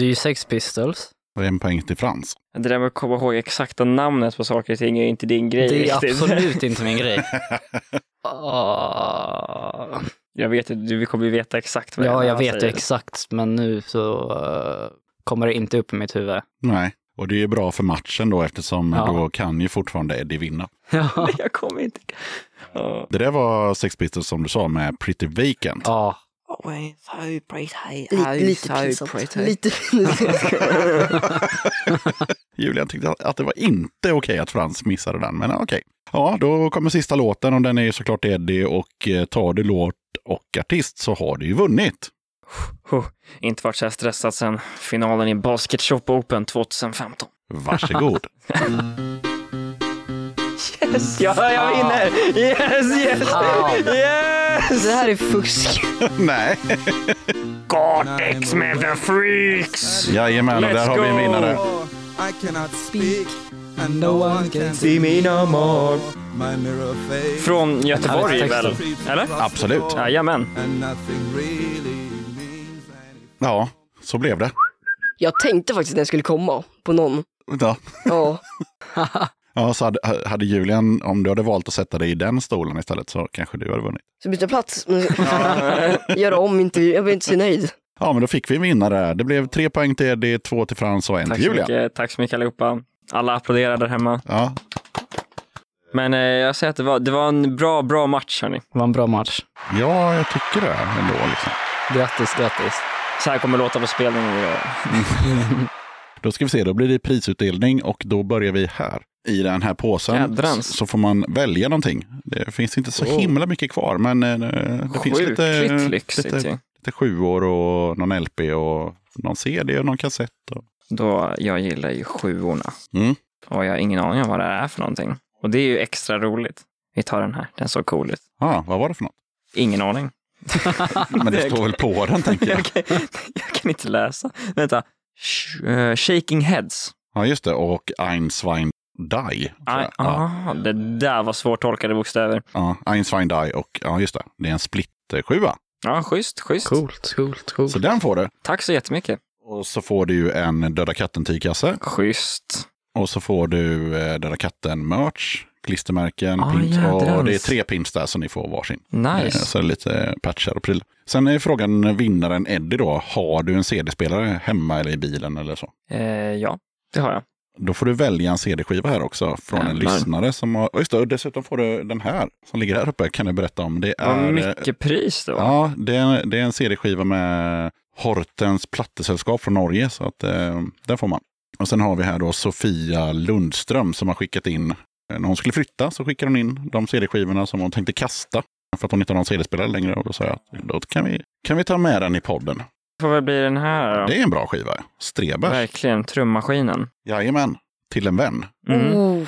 Det är ju Sex Pistols. Och en poäng till Frans. Det där med att komma ihåg exakta namnet på saker och ting är inte din grej. Det är riktigt. absolut inte min grej. Ah. Jag vet inte, du kommer ju veta exakt vad ja, jag vet ju exakt, men nu så eh, kommer det inte upp i mitt huvud. Nej, och det är bra för matchen då eftersom Ja. då kan ju fortfarande Eddie vinna. Ja. Jag kommer inte... Ja. Det där var Sex Pistols som du sa med Pretty Vacant. Ja. Li- lite pinsamt. Lite Julian tyckte att det var inte okej att Frans missade den, men okej. Ja, då kommer sista låten och den är ju såklart Eddie och eh, tar du låt och artist så har du ju vunnit. Huh. Inte varit så här stressad sen finalen i Basket Shop Open 2015. Varsågod. Yes, ja, jag vinner! Yes, yes! Yes! Det här är fusk. Nej. Cortex med the freaks! Jajamän, och där har vi en vinnare. I cannot speak and no one can See me no more. my mirror face Från Göteborg Härligt väl? Eller? Absolut. Jajamän. and nothing really means anything. Ja, så blev det. Jag tänkte faktiskt att den skulle komma på någon. Ja. Ja. Ja, så hade, hade Julian, om du hade valt att sätta dig i den stolen istället så kanske du hade vunnit. Så byta plats. Göra om intervju. Jag blir inte så nöjd. Ja, men då fick vi en vinnare. Det blev tre poäng till Eddie, två till Frans och en Tack till så Julian. mycket, tack så mycket allihopa. Alla applåderar där hemma. Ja, Men eh, jag säger att det var, det var en bra, bra match hörni. Det var en bra match. ja, jag tycker det ändå. Liksom. Grattis, grattis. Så här kommer låta på spelningen. Då ska vi se, då blir det prisutdelning och då börjar vi här. I den här påsen Jädrans. så får man välja någonting. Det finns inte så Oh. himla mycket kvar, men eh, det finns lite, lyxigt lite, lite sjuor och någon LP och någon CD och någon kassett. Och... Då, jag gillar ju sjuorna. Mm. Och jag har ingen aning om vad det är för någonting. Och det är ju extra roligt. Vi tar den här, den såg cool ut. Ah, vad var det för något? Ingen aning. Men det står väl på den, tänker jag. jag, kan, jag kan inte läsa. Vänta. Eh, shaking Heads. Ja, just det. Och Ein Schwein Die. Ah, ah, det där var svårtolkade bokstäver. Ja, Ein Schwein Die och ja, just det. Det är en split eh, sjua. Ja, schysst, schysst. Coolt, coolt, coolt. Så den får du. Tack så jättemycket. Och så får du ju en Döda katten-tygkasse. Schysst. Och så får du eh, Döda katten-merch, klistermärken, Ah, pins. jädrans. Och det är tre pins där så ni får varsin. Nice. Eh, Så är det lite patchar och prylar. Sen är frågan vinnaren Eddie då. Har du en CD-spelare hemma eller i bilen eller så? Eh, ja, det har jag. Då får du välja en CD-skiva här också från en Jävlar. lyssnare som har... och Just det, och dessutom får du den här som ligger här uppe kan jag berätta om. Det Vad är... eh, mycket pris då. Ja, det är, det är en CD-skiva med Hortens plattesällskap från Norge. Så att, eh, den får man. Och sen har vi här då Sofia Lundström som har skickat in, när hon skulle flytta så skickade hon in de CD-skivorna som hon tänkte kasta. För att hon inte har någon CD-spelare längre. Och då sa jag att då kan vi, kan vi ta med den i podden. Får väl bli den här då. Det är en bra skiva. Strebers. Verkligen, trummaskinen. Jajamän. Till en vän. Mm. Oh.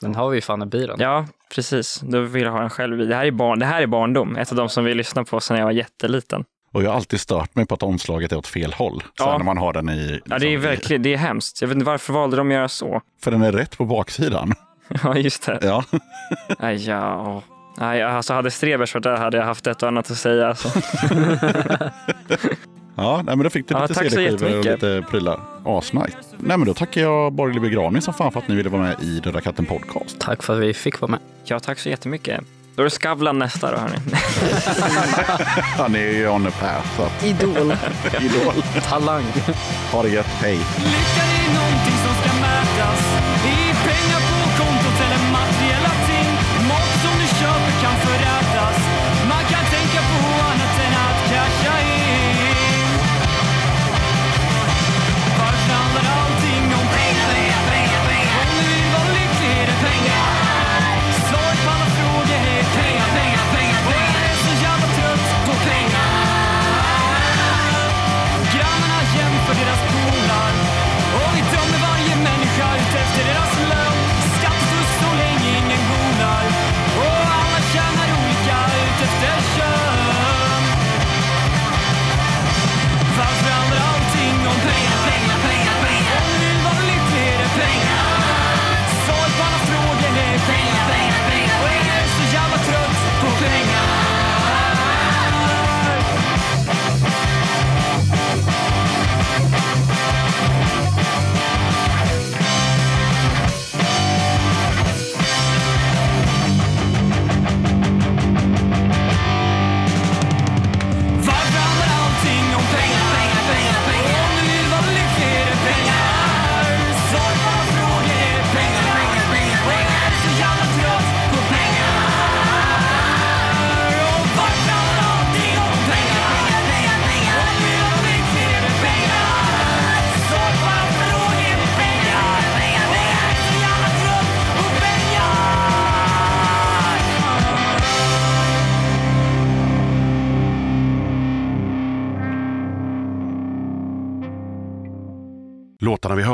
Den har vi fan i bilen. Ja, precis. Då vill jag ha den själv. Det här är, barn, det här är barndom. Ett av de som vi lyssnade på sen jag var jätteliten. Och jag har alltid stört mig på att omslaget är åt fel håll. Så Ja. när man har den i... Ja, det är liksom, verkligen det är hemskt. Jag vet inte varför valde de att göra så. För den är rätt på baksidan. Ja, just det. Ja. Nej, ja. Nej, alltså hade Strebers varit där hade jag haft ett och annat att säga. Alltså. Ja, nej, men då fick du Ja, lite CD-skivor och lite prylar. Asnice. Nej, men då tackar jag Borgerlig begravning som fan för att ni ville vara med i Döda katten podcast. Tack för att vi fick vara med. Ja, tack så jättemycket. Då är det Skavlan nästa då, hörni. Han är ju on a path. Idol. Idol. Talang. Ha det gött. Hej.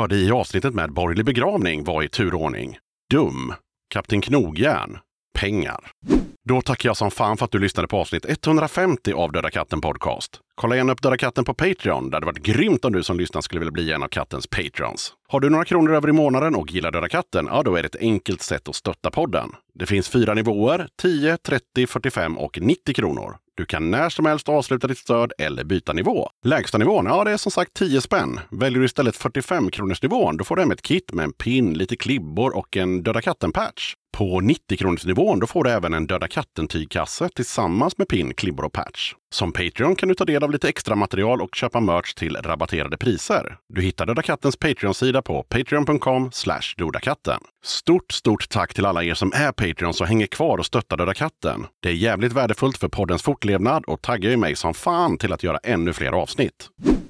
Hörde i avsnittet med Borgerlig begravning var i turordning Dum, Kapten Knogjärn, Pengar. Då tackar jag som fan för att du lyssnade på avsnitt 150 av Döda katten Podcast. Kolla gärna upp Döda katten på Patreon. Det hade varit grymt om du som lyssnar skulle vilja bli en av kattens patrons. Har du några kronor över i månaden och gillar Döda katten? Ja, då är det ett enkelt sätt att stötta podden. Det finns fyra nivåer, 10, 30, 45 och 90 kronor. Du kan när som helst avsluta ditt stöd eller byta nivå. Lägsta nivån, ja det är som sagt 10 spänn. Väljer du istället 45 kronors nivån, då får du hem ett kit med en pin, lite klibbor och en Döda katten-patch. På 90-kronorsnivån då får du även en Döda katten-tygkasse tillsammans med pin, klibbor och patch. Som Patreon kan du ta del av lite extra material och köpa merch till rabatterade priser. Du hittar Döda kattens Patreon-sida på patreon.com dodakatten. Stort, stort tack till alla er som är Patreons och hänger kvar och stöttar Döda katten. Det är jävligt värdefullt för poddens fortlevnad och taggar ju mig som fan till att göra ännu fler avsnitt.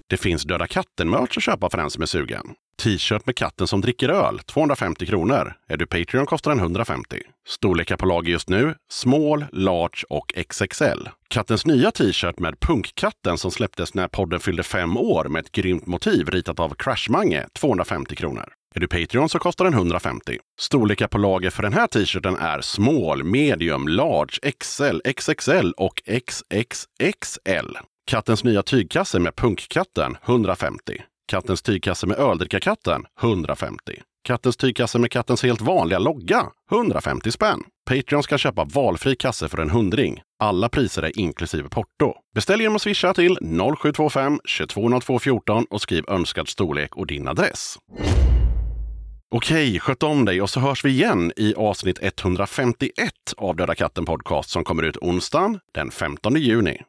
Det finns Döda katten-merch att köpa för den som är sugen. T-shirt med katten som dricker öl, 250 kronor. Är du Patreon kostar den 150. Storlekar på lager just nu, small, large och XXL. Kattens nya t-shirt med punkkatten som släpptes när podden fyllde fem år med ett grymt motiv ritat av Crashmange, 250 kronor. Är du Patreon så kostar den 150. Storlekar på lager för den här t-shirten är small, medium, large, XL, XXL och XXXL. Kattens nya tygkasse med punkkatten 150. Kattens tygkasse med öldrickarkatten 150. Kattens tygkasse med kattens helt vanliga logga 150 spänn. Patreon ska köpa valfri kasse för en hundring. Alla priser är inklusive porto. Beställ genom att swisha till 0725 220214 och skriv önskad storlek och din adress. Okej, sköt om dig och så hörs vi igen i avsnitt 151 av Döda katten podcast som kommer ut onsdagen den 15 juni.